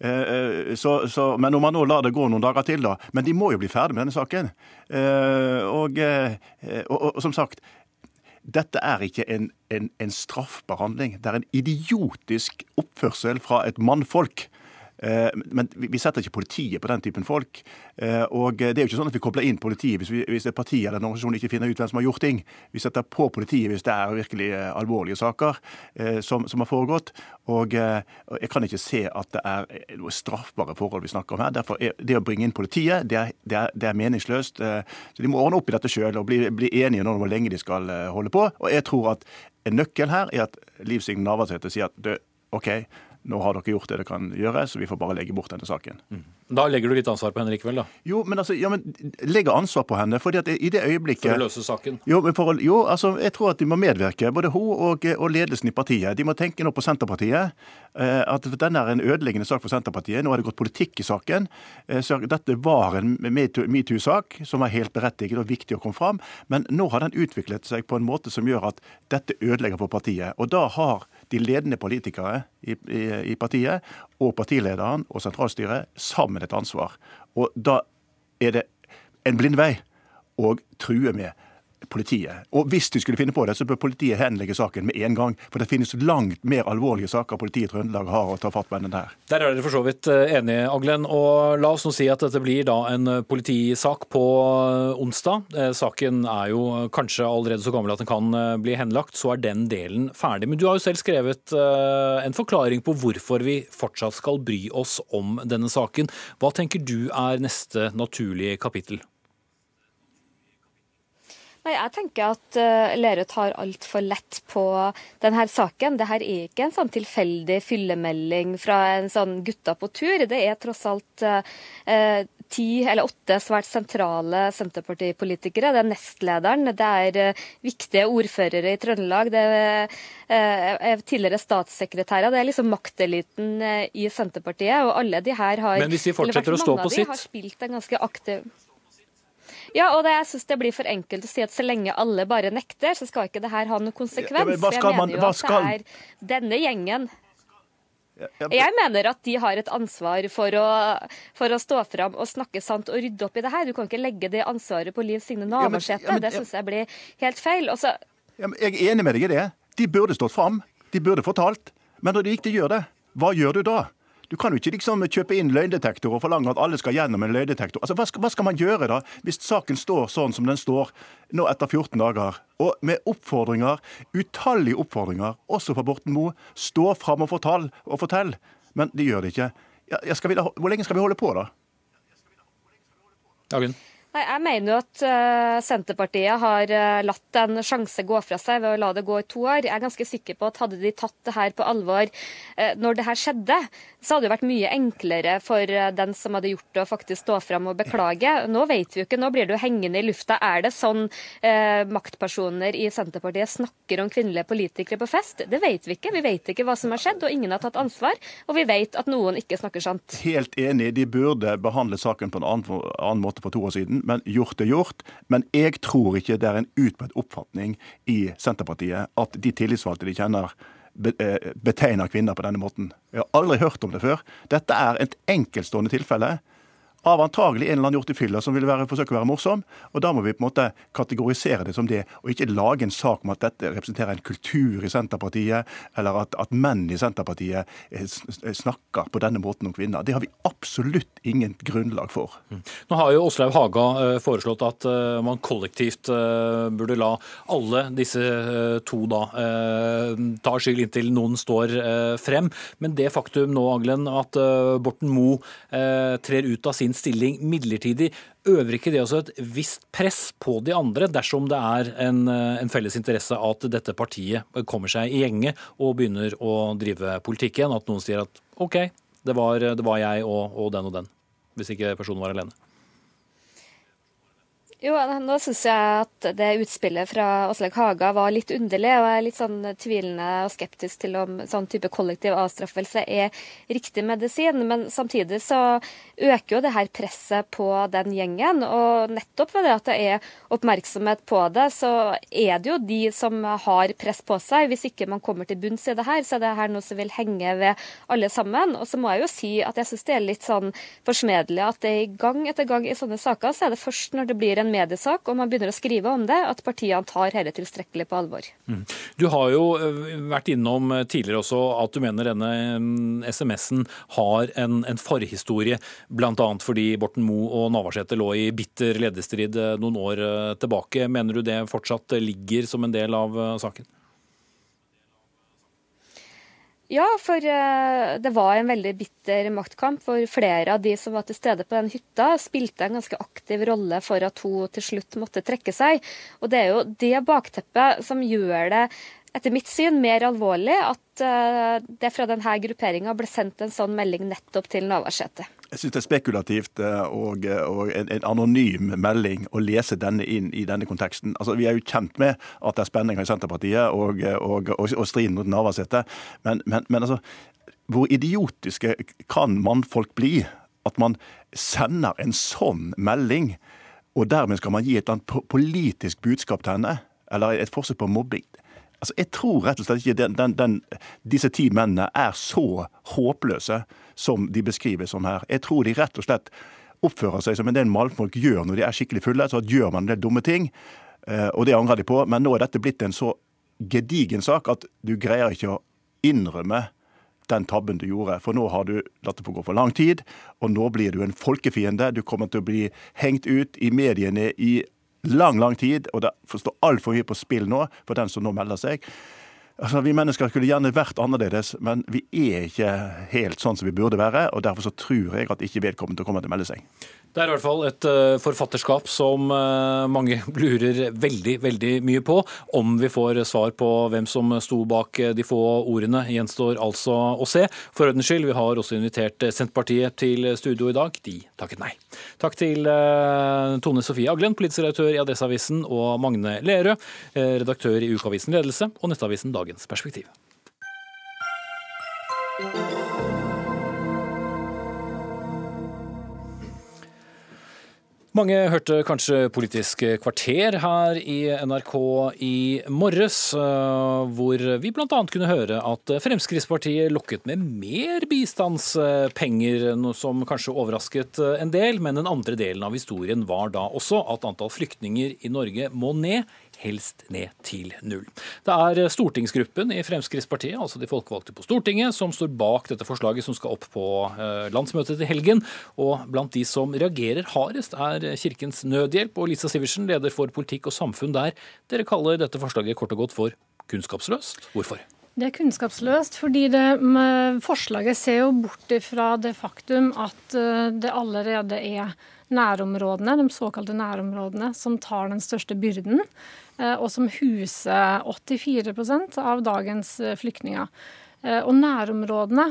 Eh, eh, så, så, men om man nå lar det gå noen dager til, da. Men de må jo bli ferdig med denne saken. Og, og, og som sagt, dette er ikke en, en, en straffbehandling. Det er en idiotisk oppførsel fra et mannfolk men vi setter ikke politiet på den typen folk. Eh, og det er jo ikke sånn at vi kobler inn politiet hvis, vi, hvis et parti eller en organisasjon ikke finner ut hvem som har gjort ting. Vi setter på politiet hvis det er virkelig eh, alvorlige saker som, som har foregått. Og jeg kan ikke se at det er noe straffbare forhold vi snakker om her. Derfor er det å bringe inn politiet, det er, det er, det er meningsløst. Så de må ordne opp i dette sjøl og bli, bli enige om hvor lenge de skal holde på. Og jeg tror at en nøkkel her er at Liv Signe Navarsete sier at OK, nå har dere gjort det dere kan gjøre, så vi får bare legge bort denne saken. Mm. Da legger du litt ansvar på henne likevel, da? Jo, men altså, ja, men legger ansvar på henne. fordi at i det øyeblikket... For å løse saken? Jo, for, jo altså, jeg tror at de må medvirke, både hun og, og, ledelsen i partiet. De må tenke nå på Senterpartiet. Eh, at denne er en ødeleggende sak for Senterpartiet. Nå har det gått politikk i saken. Eh, så dette var en metoo-sak som var helt berettiget og viktig å komme fram. Men nå har den utviklet seg på en måte som gjør at dette ødelegger for partiet. Og da har de ledende politikere i, i, i partiet og partilederen og sentralstyret sammen et ansvar. Og da er det en blind vei å true med politiet. Og hvis de skulle finne på det, så bør politiet henlegge saken med en gang. For det finnes langt mer alvorlige saker politiet i Trøndelag har å ta fatt på enn den her. Der er dere for så vidt eh, enige, Aglen. Og la oss nå si at dette blir da en eh, politisak på eh, onsdag. Saken er jo kanskje allerede så gammel at den kan bli henlagt. Så er den delen ferdig. Men du har jo selv skrevet en forklaring på hvorfor vi fortsatt skal bry oss om denne saken. Hva tenker du er neste naturlige kapittel? Nei, Jeg tenker at uh, Lerøe tar altfor lett på denne saken. Dette er ikke en sånn tilfeldig fyllemelding fra en sånn gutta på tur. Det er tross alt uh, ti eller åtte svært sentrale Senterpartipolitikere. Det er nestlederen, det er uh, viktige ordførere i Trøndelag, det er, uh, tidligere statssekretærer. Det er liksom makteliten i Senterpartiet. og alle de her har, Men hvis de fortsetter å stå på sitt? har spilt en ganske aktiv ja, og det, jeg syns det blir for enkelt å si at så lenge alle bare nekter, så skal ikke det her ha noen konsekvens. Ja, jeg mener jo at det er denne gjengen jeg mener at de har et ansvar for å, for å stå fram og snakke sant og rydde opp i det her. Du kan ikke legge det ansvaret på Liv Signe Navarsete. Det syns jeg blir helt feil. Også... Ja, jeg er enig med deg i det. De burde stått fram. De burde fortalt. Men når de ikke gjør det, hva gjør du da? Du kan jo ikke liksom kjøpe inn løgndetektor og forlange at alle skal gjennom en løgndetektor. Altså, hva skal, hva skal, man gjøre da, hvis saken står sånn som den står nå etter 14 dager? Og med oppfordringer, utallige oppfordringer, også fra Borten Moe. Stå fram og fortell, og fortell. Men de gjør det ikke. Ja, vi, hvor lenge skal vi holde på, da? Dagen. Nei, Jeg mener jo at uh, Senterpartiet har uh, latt en sjanse gå fra seg ved å la det gå i to år. Jeg er ganske sikker på at hadde de tatt det her på alvor uh, når det her skjedde, så hadde det vært mye enklere for den som hadde gjort det, å faktisk stå fram og beklage. Nå vet vi jo ikke, nå blir det jo hengende i lufta. Er det sånn maktpersoner i Senterpartiet snakker om kvinnelige politikere på fest? Det vet vi ikke. Vi vet ikke hva som har skjedd, og ingen har tatt ansvar. Og vi vet at noen ikke snakker sant. Helt enig, de burde behandle saken på en annen, annen måte for to år siden men gjort er gjort. Men jeg tror ikke det er en utbredt oppfatning i Senterpartiet at de tillitsvalgte de kjenner, eh, betegner kvinner på denne måten. Jeg har aldri hørt om det før. Dette er et enkeltstående tilfelle av antagelig en eller annen gjort i fylla som vil være, forsøke å være morsom. Og da må vi på en måte kategorisere det som det, og ikke lage en sak om at dette representerer en kultur i Senterpartiet, eller at, at menn i Senterpartiet eh, snakker på denne måten om kvinner. Det har vi absolutt ingen grunnlag for. Mm. Nå har jo Åslaug Haga eh, foreslått at eh, man kollektivt burde la alle disse to da ta skyld inntil noen står frem. Men det faktum nå, Aglen, at Borten Moe trer ut av sin stilling midlertidig, øver ikke det også et visst press på de andre, dersom det er en, eh, en felles interesse at dette partiet kommer seg i gjenge og begynner å drive politikk igjen? At noen sier at OK, det var, det var jeg og, og den og den, hvis ikke personen var alene? Jo, nå syns jeg at det utspillet fra Åslaug Haga var litt underlig. Og jeg er litt sånn tvilende og skeptisk til om sånn type kollektiv avstraffelse er riktig medisin. Men samtidig så øker jo det her presset på den gjengen. Og nettopp ved det at det er oppmerksomhet på det, så er det jo de som har press på seg. Hvis ikke man kommer til bunns i det her, så er det her noe som vil henge ved alle sammen. Og så må jeg jo si at jeg syns det er litt sånn forsmedelig at det er gang etter gang i sånne saker, så er det først når det blir en en mediesak og man begynner å skrive om det, at partiene tar dette tilstrekkelig på alvor. Mm. Du har jo eh, vært innom eh, tidligere også at du mener denne mm, SMS-en har en, en forhistorie, bl.a. fordi Borten Moe og Navarsete lå i bitter lederstrid eh, noen år tilbake. Mener du det fortsatt ligger som en del av saken? Ja, for uh, det var en veldig bitter maktkamp. For flere av de som var til stede på den hytta, spilte en ganske aktiv rolle for at hun til slutt måtte trekke seg. Og det er jo det bakteppet som gjør det etter mitt syn mer alvorlig at uh, det fra denne grupperinga ble sendt en sånn melding nettopp til Navarsete. Jeg syns det er spekulativt eh, og, og en, en, anonym melding å lese denne inn i denne konteksten. Altså, Vi er jo kjent med at det er spenninger i Senterpartiet og, og, og striden mot Navarsete. Men, men, men altså, hvor idiotiske kan mannfolk bli? At man sender en sånn melding, og dermed skal man gi et eller annet politisk budskap til henne? Eller et forsøk på mobbing? Altså, jeg tror rett og slett ikke den, den, den, disse ti mennene er så håpløse som de beskrives som her. Jeg tror de rett og slett oppfører seg som en del malfolk gjør når de er skikkelig fulle. så Gjør man en del dumme ting, Eh, og det angrer de på. Men nå er dette blitt en så gedigen sak at du greier ikke å innrømme den tabben du gjorde. For nå har du latt det få gå for lang tid, og nå blir du en folkefiende. Du kommer til å bli hengt ut i mediene i lang, lang tid, og det står altfor mye på spill nå for den som nå melder seg. Altså, Vi mennesker skulle gjerne vært annerledes, men vi er ikke helt sånn som vi burde være. og Derfor så tror jeg at ikke vedkommende kommer til å melde seg. Det er i hvert fall et uh, forfatterskap som uh, mange lurer veldig veldig mye på. Om vi får svar på hvem som sto bak uh, de få ordene, gjenstår altså å se. For ordens skyld, vi har også invitert Senterpartiet til studio i dag. De takket nei. Takk til Tone Sofie Aglen, politisk redaktør i Adresseavisen, og Magne Lerøe, redaktør i Ukeavisen Ledelse og nettavisen Dagens Perspektiv. Mange hørte kanskje Politisk kvarter her i NRK i morges, eh, hvor vi bl.a. kunne høre at Fremskrittspartiet lokket med mer bistandspenger, noe som kanskje overrasket en del. Men den andre delen av historien var da også at antall flyktninger i Norge må ned helst ned til null. Det er stortingsgruppen i Fremskrittspartiet, altså de folkevalgte på Stortinget, som står bak dette forslaget som skal opp på eh, landsmøtet til helgen. Og blant de som reagerer hardest, er Kirkens Nødhjelp og Lisa Sivertsen, leder for politikk og samfunn der. Dere kaller dette forslaget kort og godt for kunnskapsløst. Hvorfor? Det er kunnskapsløst fordi det, forslaget ser jo bort fra det faktum at eh, det allerede er nærområdene, de såkalte nærområdene, som tar den største byrden. Eh, og som huser 84% av dagens eh, flyktninger. Og nærområdene,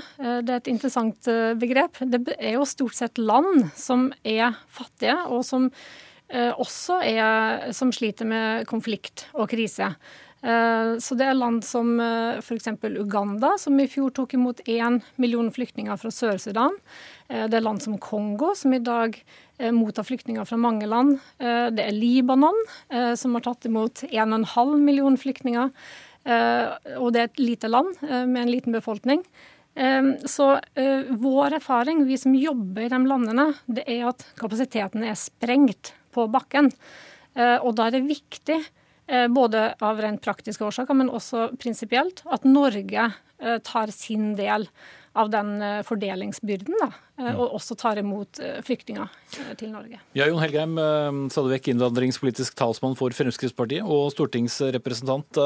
det er et interessant begrep. Det er jo stort sett land som er fattige, og som også er, som sliter med konflikt og krise. Så det er land som f.eks. Uganda, som i fjor tok imot én million flyktninger fra Sør-Sudan. Det er land som Kongo, som i dag Eh, mottar flyktninger fra mange land. Eh, det er Libanon, eh, som har tatt imot 1,5 million flyktninger. Og det er et lite land med en liten befolkning. Så vår erfaring, vi som jobber i de landene, det er at kapasiteten er sprengt på bakken. Og da er det viktig, både av rent praktiske årsaker, men også prinsipielt, at Norge tar sin del av den eh, fordelingsbyrden, da, eh, og også tar imot eh, flyktninger til Norge. Ja, Jon Helgheim, stadig vekk innvandringspolitisk talsmann for Fremskrittspartiet og stortingsrepresentant.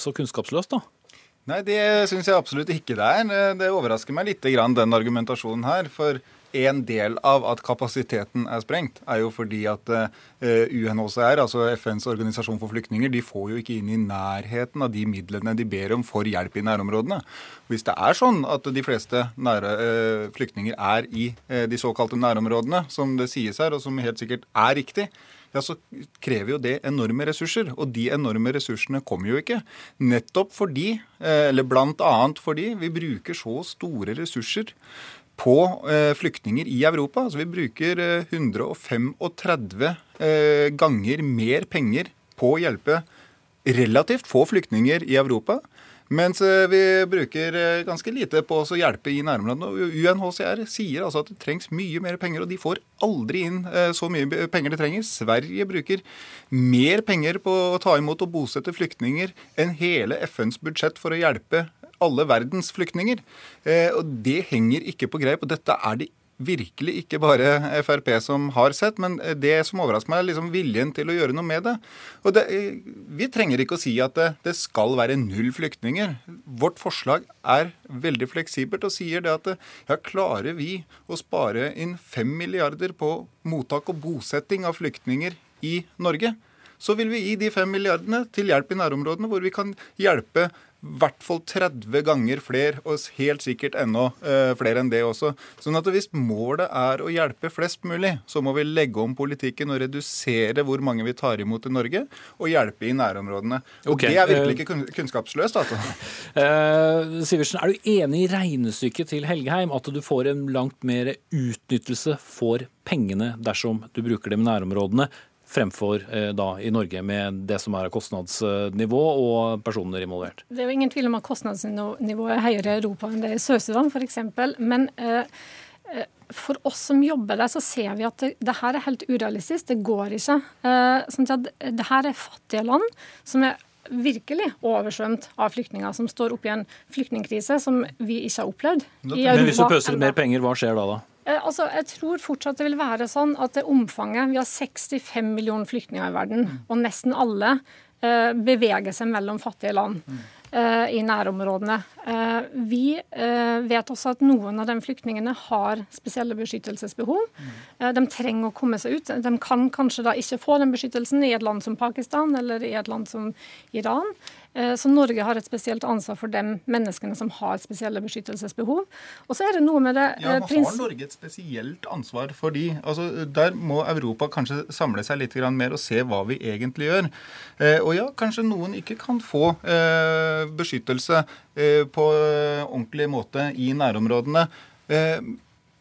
Så kunnskapsløst, da? Nei, det syns jeg absolutt ikke det er. Det overrasker meg litt, den argumentasjonen her. For en del av at kapasiteten er sprengt, er jo fordi at eh, UNHCR, altså FNs organisasjon for flyktninger, de får jo ikke inn i nærheten av de midlene de ber om for hjelp i nærområdene. Hvis det er sånn at de fleste nære, eh, flyktninger er i eh, de såkalte nærområdene, som det sies her, og som helt sikkert er riktig, ja, så krever jo det enorme ressurser. Og de enorme ressursene kommer jo ikke. Nettopp fordi, eller annet fordi, vi bruker så store ressurser på eh, flyktninger i Europa. Altså, vi bruker 135 eh, eh, ganger mer penger på å hjelpe relativt få flyktninger i Europa. Mens vi bruker ganske lite på å hjelpe i nærområdene. UNHCR sier altså at det trengs mye mer penger, og de får aldri inn så mye penger de trenger. Sverige bruker mer penger på å ta imot og bosette flyktninger enn hele FNs budsjett for å hjelpe alle verdens flyktninger. Eh, og det henger ikke på greip. og dette er det virkelig ikke bare Frp som har sett, men det som overrasker meg, er liksom viljen til å gjøre noe med det. Og det, eh, Vi trenger ikke å si at det, det, skal være null flyktninger. Vårt forslag er veldig fleksibelt og sier det at ja, klarer vi å spare inn fem milliarder på mottak og bosetting av flyktninger i Norge, så vil vi gi de fem milliardene til hjelp i nærområdene, hvor vi kan hjelpe i hvert fall 30 ganger flere, og helt sikkert enda uh, flere enn det også. Sånn at hvis målet er å hjelpe flest mulig, så må vi legge om politikken og redusere hvor mange vi tar imot i Norge, og hjelpe i nærområdene. Og okay. Det er virkelig ikke kunnskapsløst. Altså. Uh, Sivertsen, er du enig i regnestykket til Helgeheim, at du får en langt mer utnyttelse for pengene dersom du bruker dem i nærområdene, fremfor eh, da i Norge, med det som er kostnadsnivå og personer involvert? Det er jo ingen tvil om at kostnadsnivået er høyere i Europa enn det er i Sør-Sudan f.eks. Men eh, eh, for oss som jobber der, så ser vi at det, det her er helt urealistisk. Det går ikke. Eh, sånn at det her er fattige land som er virkelig oversvømt av flyktninger, som står oppe i en flyktningkrise som vi ikke har opplevd. i Men hvis du Europa pøser ut mer penger, hva skjer da? da? Eh, Altså, jeg tror fortsatt det vil være sånn at det omfanget Vi har 65 millioner flyktninger i verden, og nesten alle eh, beveger seg mellom fattige land eh, i nærområdene. Eh, vi eh, vet også at noen av de flyktningene har spesielle beskyttelsesbehov. Eh, de trenger å komme seg ut. De kan kanskje da ikke få den beskyttelsen i et land som Pakistan eller i et land som Iran. Eh, Så Norge har et spesielt ansvar for de menneskene som har spesielle beskyttelsesbehov. Og så er det noe med det Ja, eh, men Har Norge et spesielt ansvar for de? Altså, der må Europa kanskje samle seg litt mer og se hva vi egentlig gjør. Eh, og ja, kanskje noen ikke kan få beskyttelse på ordentlig måte i nærområdene.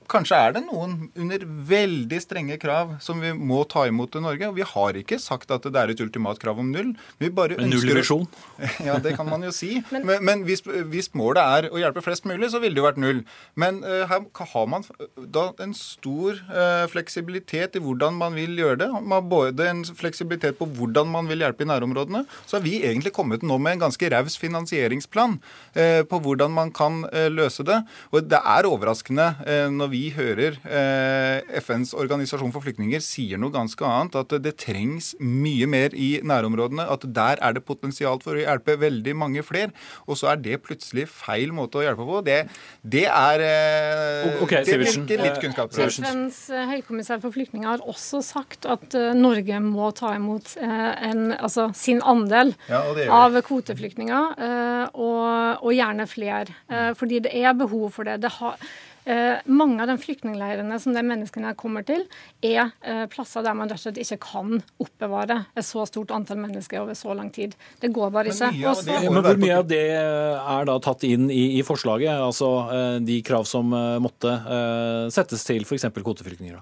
Kanskje er det noen under veldig strenge krav som vi må ta imot i Norge. og Vi har ikke sagt at det er et ultimat krav om null. Vi bare Men null nullvisjon? Ja, det kan man jo si. Men, men hvis, hvis målet er å hjelpe flest mulig, så ville det jo vært null. Men uh, her har man da en stor uh, fleksibilitet i hvordan man vil gjøre det. Man har både en fleksibilitet på hvordan man vil hjelpe i nærområdene. Så har vi egentlig kommet nå med en ganske raus finansieringsplan uh, på hvordan man kan løse det. Og det er overraskende når vi hører eh, FNs organisasjon for flyktninger sier noe ganske annet, at det trengs mye mer i nærområdene. At der er det potensial for å hjelpe veldig mange flere. Og så er det plutselig feil måte å hjelpe på. Det, det er eh, Ok, Det virker litt kunnskap. FNs eh, høykommissær for flyktninger har også sagt at Norge må ta imot en, altså sin andel Ja, vi. av kvoteflyktninger, eh, og, og gjerne flere. Fordi det er behov for det. det har, eh, mange av de flyktningleirene som de menneskene kommer til, er eh, plasser der man rett og slett ikke kan oppbevare et så stort antall mennesker over så lang tid. Det går bare ikke. Men, Også... Det- Men hvor mye av det er da tatt inn i, i forslaget? Altså eh, de krav som eh, måtte eh, settes til f.eks. kvoteflyktninger?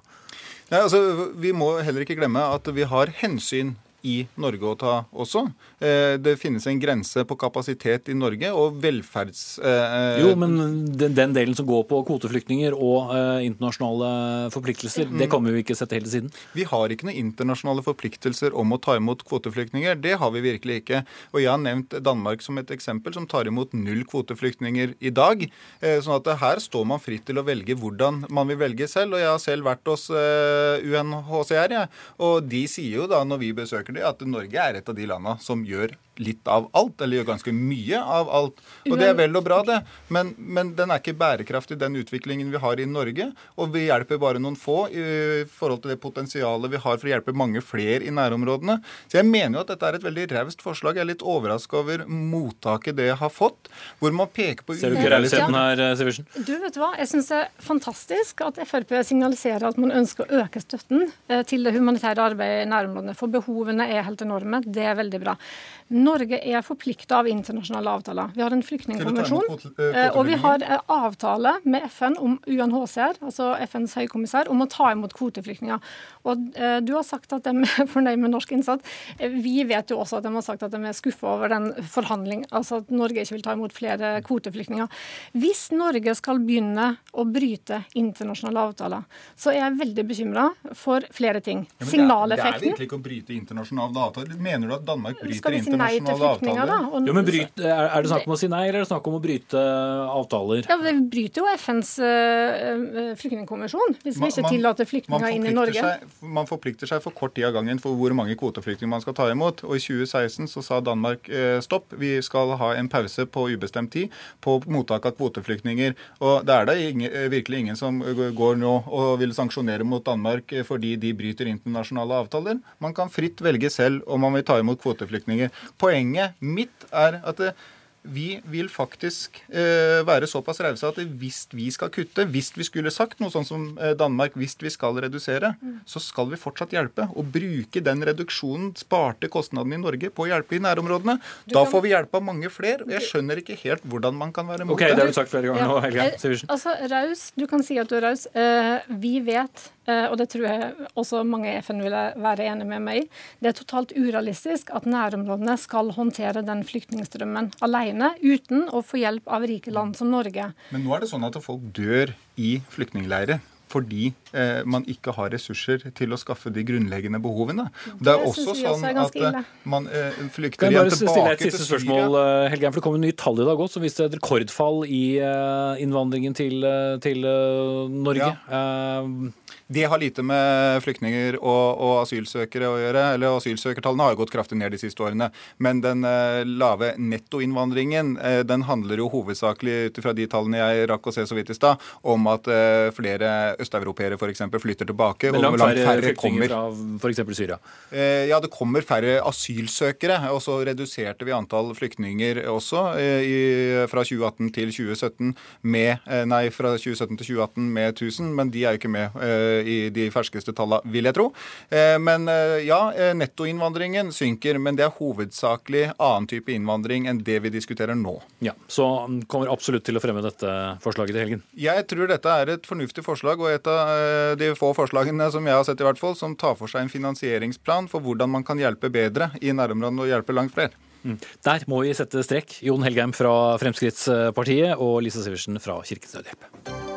Nei, altså, vi må heller ikke glemme at vi har hensyn i Norge å ta også. Eh, Det finnes en grense på kapasitet i Norge, og velferds... eh, Jo, men den, den delen som går på kvoteflyktninger og eh, internasjonale forpliktelser, det kan vi jo ikke sette hele siden. Vi har ikke noen internasjonale forpliktelser om å ta imot kvoteflyktninger. Det har vi virkelig ikke. Og jeg har nevnt Danmark som et eksempel, som tar imot null kvoteflyktninger i dag. Sånn at her står man fritt til å velge hvordan man vil velge selv. Og jeg har selv vært hos UNHCR, jeg. og de sier jo da når vi besøker dem, at Norge er et av de landene som gjør litt av alt, eller gjør ganske mye av alt. Og det er vel og bra, det. Men, men den er ikke bærekraftig, den utviklingen vi har i Norge. Og vi hjelper bare noen få i forhold til det potensialet vi har for å hjelpe mange flere i nærområdene. Så jeg mener jo at dette er et veldig raust forslag. Jeg er litt overraska over mottaket det har fått, hvor man peker på Ser du ikke rausheten her, eh, Sivertsen? Du vet du hva, Jeg syns det er fantastisk at Frp signaliserer at man ønsker å øke støtten eh, til det humanitære arbeidet i nærområdene. For behovene er helt enorme. Det er veldig bra. Norge er forplikta av internasjonale avtaler. Vi har en flyktningkonvensjon. Kvote- eh, Og vi har eh, avtale med FN om UNHCR, altså FNs høykommissær, om å ta imot kvoteflyktninger. Og eh, Du har sagt at de er fornøyd med norsk innsats. Eh, Vi vet jo også at de har sagt at de er skuffa over den forhandling, altså at Norge ikke vil ta imot flere kvoteflyktninger. Hvis Norge skal begynne å bryte internasjonale avtaler, så er jeg veldig bekymra for flere ting. Ja, det er- Det er virkelig ikke å bryte internasjonale avtaler. Mener du at Danmark bryter si nei til flyktninger, da? Og- Jo, men bryt, er, er det snakk om å si nei, eller er det snakk om å bryte avtaler? Ja, Vi bryter jo FNs uh, flyktningkonvensjon hvis vi ikke tillater flyktninger inn i Norge. Seg, man forplikter seg for kort tid av gangen for hvor mange kvoteflyktninger man skal ta imot. Og I 2016 så sa Danmark eh, stopp, vi skal ha en pause på ubestemt tid på mottak av kvoteflyktninger. Og Det er da ingen, eh, virkelig ingen som går nå og vil sanksjonere mot Danmark fordi de bryter internasjonale avtaler. Man kan fritt velge selv om man vil ta imot kvoteflyktninger. Poenget mitt er at det, vi vil faktisk eh, være såpass rause at hvis vi skal kutte, hvis vi skulle sagt noe sånn som eh, Danmark, hvis vi skal redusere, så skal vi fortsatt hjelpe. Og bruke den reduksjonen, sparte kostnadene i Norge, på å hjelpe i nærområdene. Da kan- får vi hjelp av mange flere. og Jeg skjønner ikke helt hvordan man kan være mot Ok, det har du sagt flere ganger nå, Helge Eh, Sivertsen. Altså, raus, Du kan si at du er raus. Eh, vi vet, eh, og det tror jeg også mange i FN vil være enig med meg i, det er totalt urealistisk at nærområdene skal håndtere den flyktningstrømmen alene. Alene, uten å få hjelp av rike land som Norge. Men nå er det sånn at folk dør i flyktningleirer fordi eh, man ikke har ressurser til å skaffe de grunnleggende behovene. Det er Det også synes vi også sånn er at eh, man eh, flykter igjen bare stille et tilbake til siste Syria. spørsmål, Helgen, Helge, for Det kom en ny tall i dag også, som viste et rekordfall i eh, innvandringen til, eh, til eh, Norge. Eh, Det har lite med flyktninger og, og asylsøkere å gjøre. eller Asylsøkertallene har jo gått kraftig ned de siste årene. Men den eh, lave nettoinnvandringen eh, den handler jo hovedsakelig ut fra de tallene jeg rakk å se så vidt i stad, om at eh, flere østeuropeere f.eks. flytter tilbake. Men langt og færre flyktninger kommer. fra f.eks. Syria. Eh, Ja, det kommer færre asylsøkere. Og så reduserte vi antall flyktninger også eh, i, fra 2018 til 2017 med eh, Nei, fra 2017 til 2018 med 1000, men de er jo ikke med i de ferskeste tallene, vil jeg tro. Eh, Men eh, ja, eh, nettoinnvandringen synker, men det er hovedsakelig annen type innvandring enn det vi diskuterer nå. Ja, Så han kommer absolutt til å fremme dette forslaget til helgen. Jeg tror dette er et fornuftig forslag, og et av de få forslagene som jeg har sett i hvert fall, som tar for seg en finansieringsplan for hvordan man kan hjelpe bedre i nærområdene og hjelpe langt flere. Mm. Der må vi sette strek. Jon Helgheim fra Fremskrittspartiet og Lisa Sivertsen fra Kirkens Nødhjelp.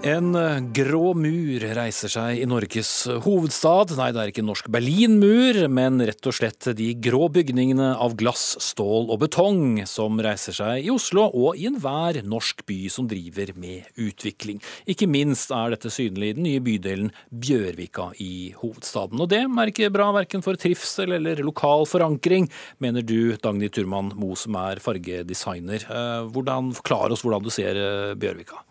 En eh, grå mur reiser seg i Norges hovedstad. Nei, det er ikke norsk Berlinmur, men rett og slett de grå bygningene av glass, stål og betong som reiser seg i Oslo og i enhver norsk by som driver med utvikling. Ikke minst er dette synlig i den nye bydelen Bjørvika i hovedstaden. Og det er ikke bra verken for trivsel eller lokal forankring, mener du, Dagny Turman Moe, som er fargedesigner. Eh, Hvordan, Forklar oss hvordan du ser eh, Bjørvika.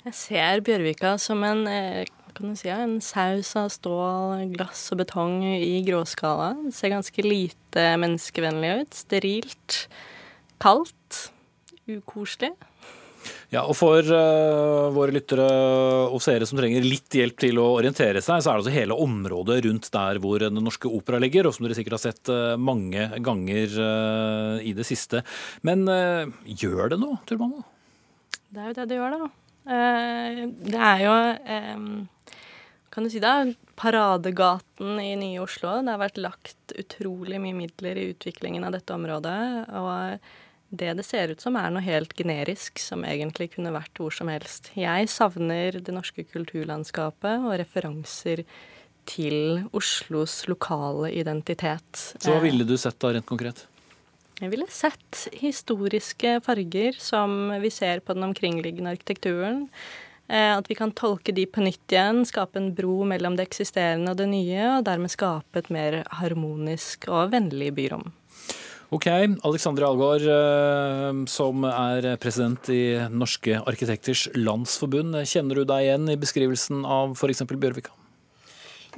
Jeg ser Bjørvika som en, eh, kan du si, en saus av stål, glass og betong i gråskala. Det ser ganske lite menneskevennlig ut. Sterilt. Kaldt. Ukoselig. Ja, og For uh, våre lyttere og seere som trenger litt hjelp til å orientere seg, så er det altså hele området rundt der hvor Den norske opera ligger, og som dere sikkert har sett uh, mange ganger uh, i det siste. Men gjør det noe, Turbano? Det er jo det det gjør, da. Eh, det er jo eh, Kan du si det? Paradegaten i nye Oslo. Det har vært lagt utrolig mye midler i utviklingen av dette området. Og det det ser ut som, er noe helt generisk, som egentlig kunne vært hvor som helst. Jeg savner det norske kulturlandskapet og referanser til Oslos lokale identitet. Så hva ville du sett da, rent konkret? Jeg ville sett historiske farger som vi ser på den omkringliggende arkitekturen. Eh, At vi kan tolke de på nytt igjen, skape en bro mellom det eksisterende og det nye, og dermed skape et mer harmonisk og vennlig byrom. Ok, Alexandre Algaard, eh, som er president i Norske arkitekters landsforbund. Kjenner du deg igjen i beskrivelsen av f.eks. Bjørvika?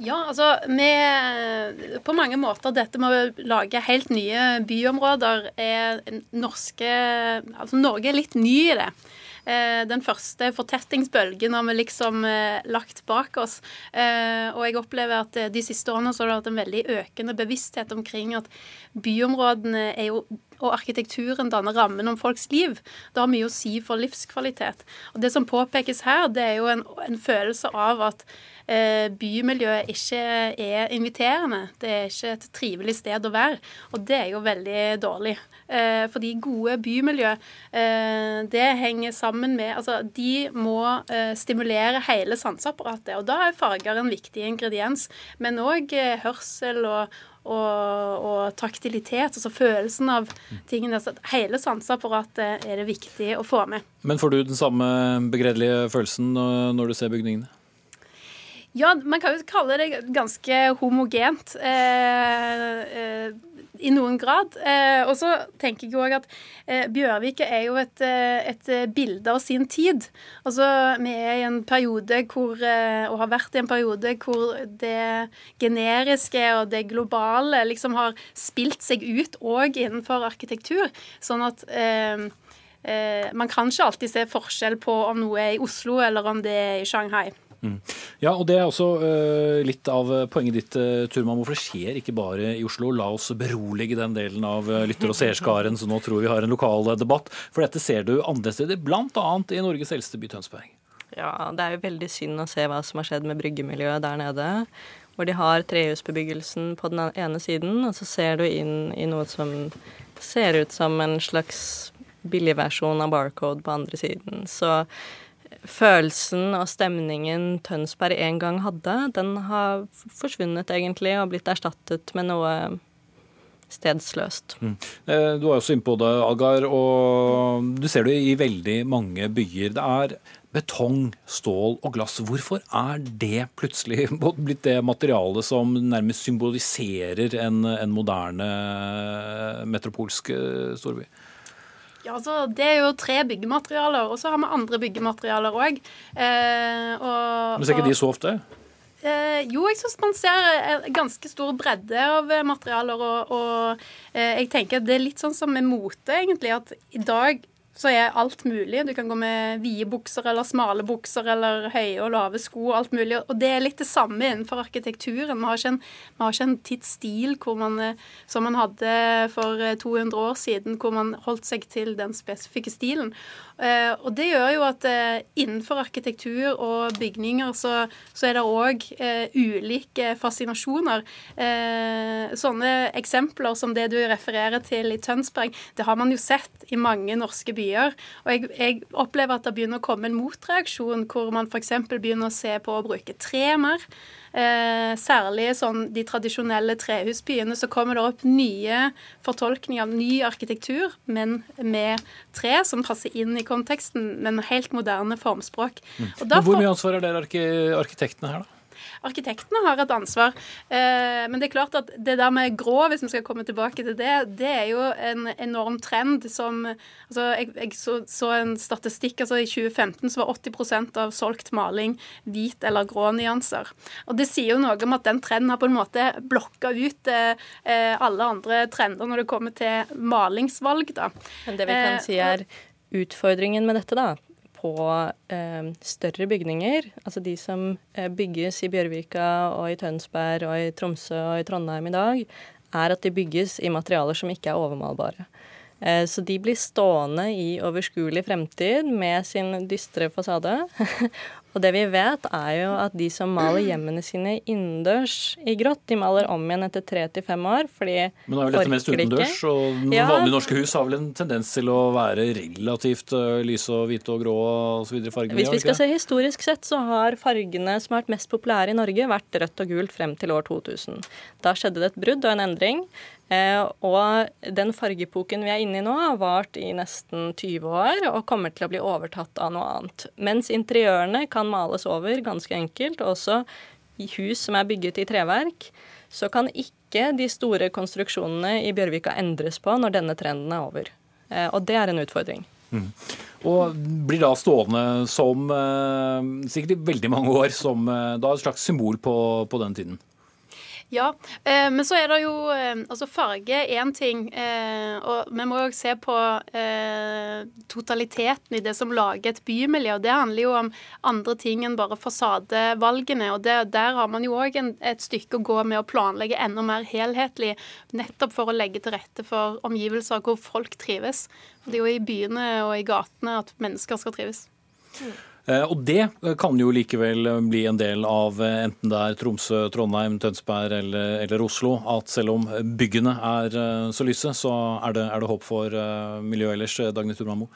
Ja, altså vi På mange måter dette med å lage helt nye byområder er norske Altså Norge er litt ny i det. Eh, Den første fortettingsbølgen har vi liksom eh, lagt bak oss. Eh, Og jeg opplever at eh, de siste årene så har det vært en veldig økende bevissthet omkring at byområdene er jo og arkitekturen danner rammen om folks liv. Det har mye å si for livskvalitet. Og Det som påpekes her, det er jo en, en følelse av at eh, bymiljøet ikke er inviterende. Det er ikke et trivelig sted å være. Og det er jo veldig dårlig. Eh, fordi gode bymiljø, eh, det henger sammen med Altså, de må eh, stimulere hele sanseapparatet. Og da er farger en viktig ingrediens. Men òg eh, hørsel og og, og taktilitet, altså følelsen av tingene. Altså, hele sanseapparatet er det viktig å få med. Men får du den samme begredelige følelsen når du ser bygningene? Ja, man kan jo kalle det ganske homogent. Eh, eh, i noen grad. Eh, og så tenker jeg òg at eh, Bjørvika er jo et, eh, et bilde av sin tid. Altså, Vi er i en periode hvor, eh, og har vært i en periode hvor det generiske og det globale liksom har spilt seg ut òg innenfor arkitektur. Sånn at man kan ikke alltid se forskjell på om noe er i Oslo eller om det er i Shanghai. Mm. Ja, og Det er også uh, litt av poenget ditt, uh, Turman. Hvorfor det skjer ikke bare i Oslo? La oss berolige den delen av uh, lytter- og seerskaren som nå tror vi har en lokal debatt. For dette ser du andre steder, bl.a. i Norges eldste by, Tønsberg. Ja, det er jo veldig synd å se hva som har skjedd med bryggemiljøet der nede. Hvor de har trehusbebyggelsen på den ene siden, og så ser du inn i noe som ser ut som en slags billigversjon av Barcode på andre siden. Så følelsen og stemningen Tønsberg en gang hadde, den har forsvunnet egentlig og blitt erstattet med noe stedsløst. Mm. Eh, du er også inne på det, Agar, og du ser det i veldig mange byer. Det er betong, stål og glass. Hvorfor er det plutselig blitt det materialet som nærmest symboliserer en, en moderne metropolsk eh, storby? Ja, altså, Det er jo tre byggematerialer, og så har vi andre byggematerialer òg. Eh, Men ser ikke de så ofte? Eh, jo, jeg syns man ser en ganske stor bredde av materialer. Og, og eh, jeg tenker at det er litt sånn som med mote, egentlig. At i dag så er alt mulig. Du kan gå med vide bukser eller smale bukser eller høye og lave sko alt mulig. Og det er litt det samme innenfor arkitekturen. Vi har ikke en, har ikke en tidsstil man, eh, som man hadde for 200 eh, år siden, hvor man holdt seg til den spesifikke stilen. Uh, og det gjør jo at uh, innenfor arkitektur og bygninger så, så er det òg uh, ulike fascinasjoner. sånne eksempler som det du refererer til i Tønsberg, det har man jo sett i mange norske byer. Og jeg, jeg opplever at det begynner å komme en motreaksjon hvor man f.eks. begynner å se på å bruke tre mer. Eh, særlig sånn de tradisjonelle trehusbyene, så kommer det opp nye fortolkninger av ny arkitektur, men med tre som passer inn i konteksten, men helt moderne formspråk. Mm. Hvor mye ansvar er dere arkitektene her, da? Arkitektene har et ansvar. Eh, men det er klart at det der med grå, hvis vi skal komme tilbake til det, det er jo en enorm trend som altså Jeg, jeg så, så, en statistikk. altså I 2015 så var 80% av solgt maling hvit eller grå nyanser. Og Det sier jo noe om at den trenden har på en måte blokka ut eh, eh, alle andre trender når det kommer til malingsvalg. da. Men det vi kan si er utfordringen med dette, da, på eh, større bygninger, altså de som eh, bygges i Bjørvika og i Tønsberg og i Tromsø og i Trondheim i dag, er at de bygges i materialer som ikke er overmalbare. Eh, så de blir stående i overskuelig fremtid med sin dystre fasade. Og det vi vet, er jo at de som maler hjemmene sine innendørs i grått, de maler om igjen etter tre til fem år, fordi Men det er vel dette mest utendørs, og ja. vanlige norske hus har vel en tendens til å være relativt lyse og hvite og grå og så videre fargene? Hvis vi skal se historisk sett, så har fargene som har vært mest populære i Norge, vært rødt og gult frem til år 2000. Da skjedde det et brudd og en endring. Eh, og den fargepoken vi er inne i nå, har vart i nesten 20 år og kommer til å bli overtatt av noe annet. Mens interiørene kan males over ganske enkelt. Også i hus som er bygget i treverk, så kan ikke de store konstruksjonene i Bjørvika endres på når denne trenden er over. Eh, og det er en utfordring. Mm. Og blir da stående som, eh, sikkert i veldig mange år, som da et slags symbol på, på den tiden. Ja, eh, men så er det jo eh, Altså, farge er én ting, eh, og vi må jo se på eh, totaliteten i det som lager et bymiljø. og Det handler jo om andre ting enn bare fasadevalgene. og det, Der har man jo òg et stykke å gå med å planlegge enda mer helhetlig, nettopp for å legge til rette for omgivelser hvor folk trives. For det er jo i byene og i gatene at mennesker skal trives. Mm. Eh, og det kan jo likevel bli en del av eh, enten det er Tromsø, Trondheim, Tønsberg eller, eller Oslo, at selv om byggene er eh, så lyse, så er det, er det håp for miljøet ellers. Dagny Turmamo?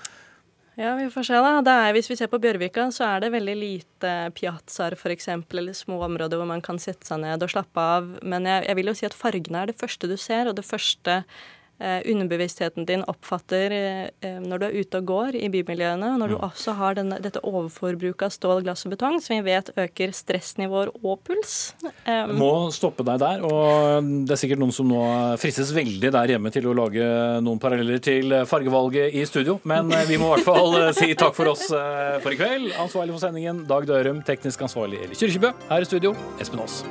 Ja, vi får se, da. Er, hvis vi ser på Bjørvika, så er det veldig lite piazzaer f.eks., eller små områder hvor man kan sette seg ned og slappe av. Men jeg, jeg vil jo si at fargene er det første du ser, og det første Eh, underbevisstheten din oppfatter eh, eh, når du er ute og går i bymiljøene, og når du også har denne, dette overforbruket av stål, glass og betong, som vi vet øker stressnivåer og puls. Um, Må stoppe deg der. og Det er sikkert noen som nå fristes veldig der hjemme til å lage noen paralleller til fargevalget i studio, men vi må i hvert fall si takk for oss for i kveld. Ansvarlig for sendingen Dag Dørum, teknisk ansvarlig Eli Kyrkjebø. Her i studio, Espen Aas.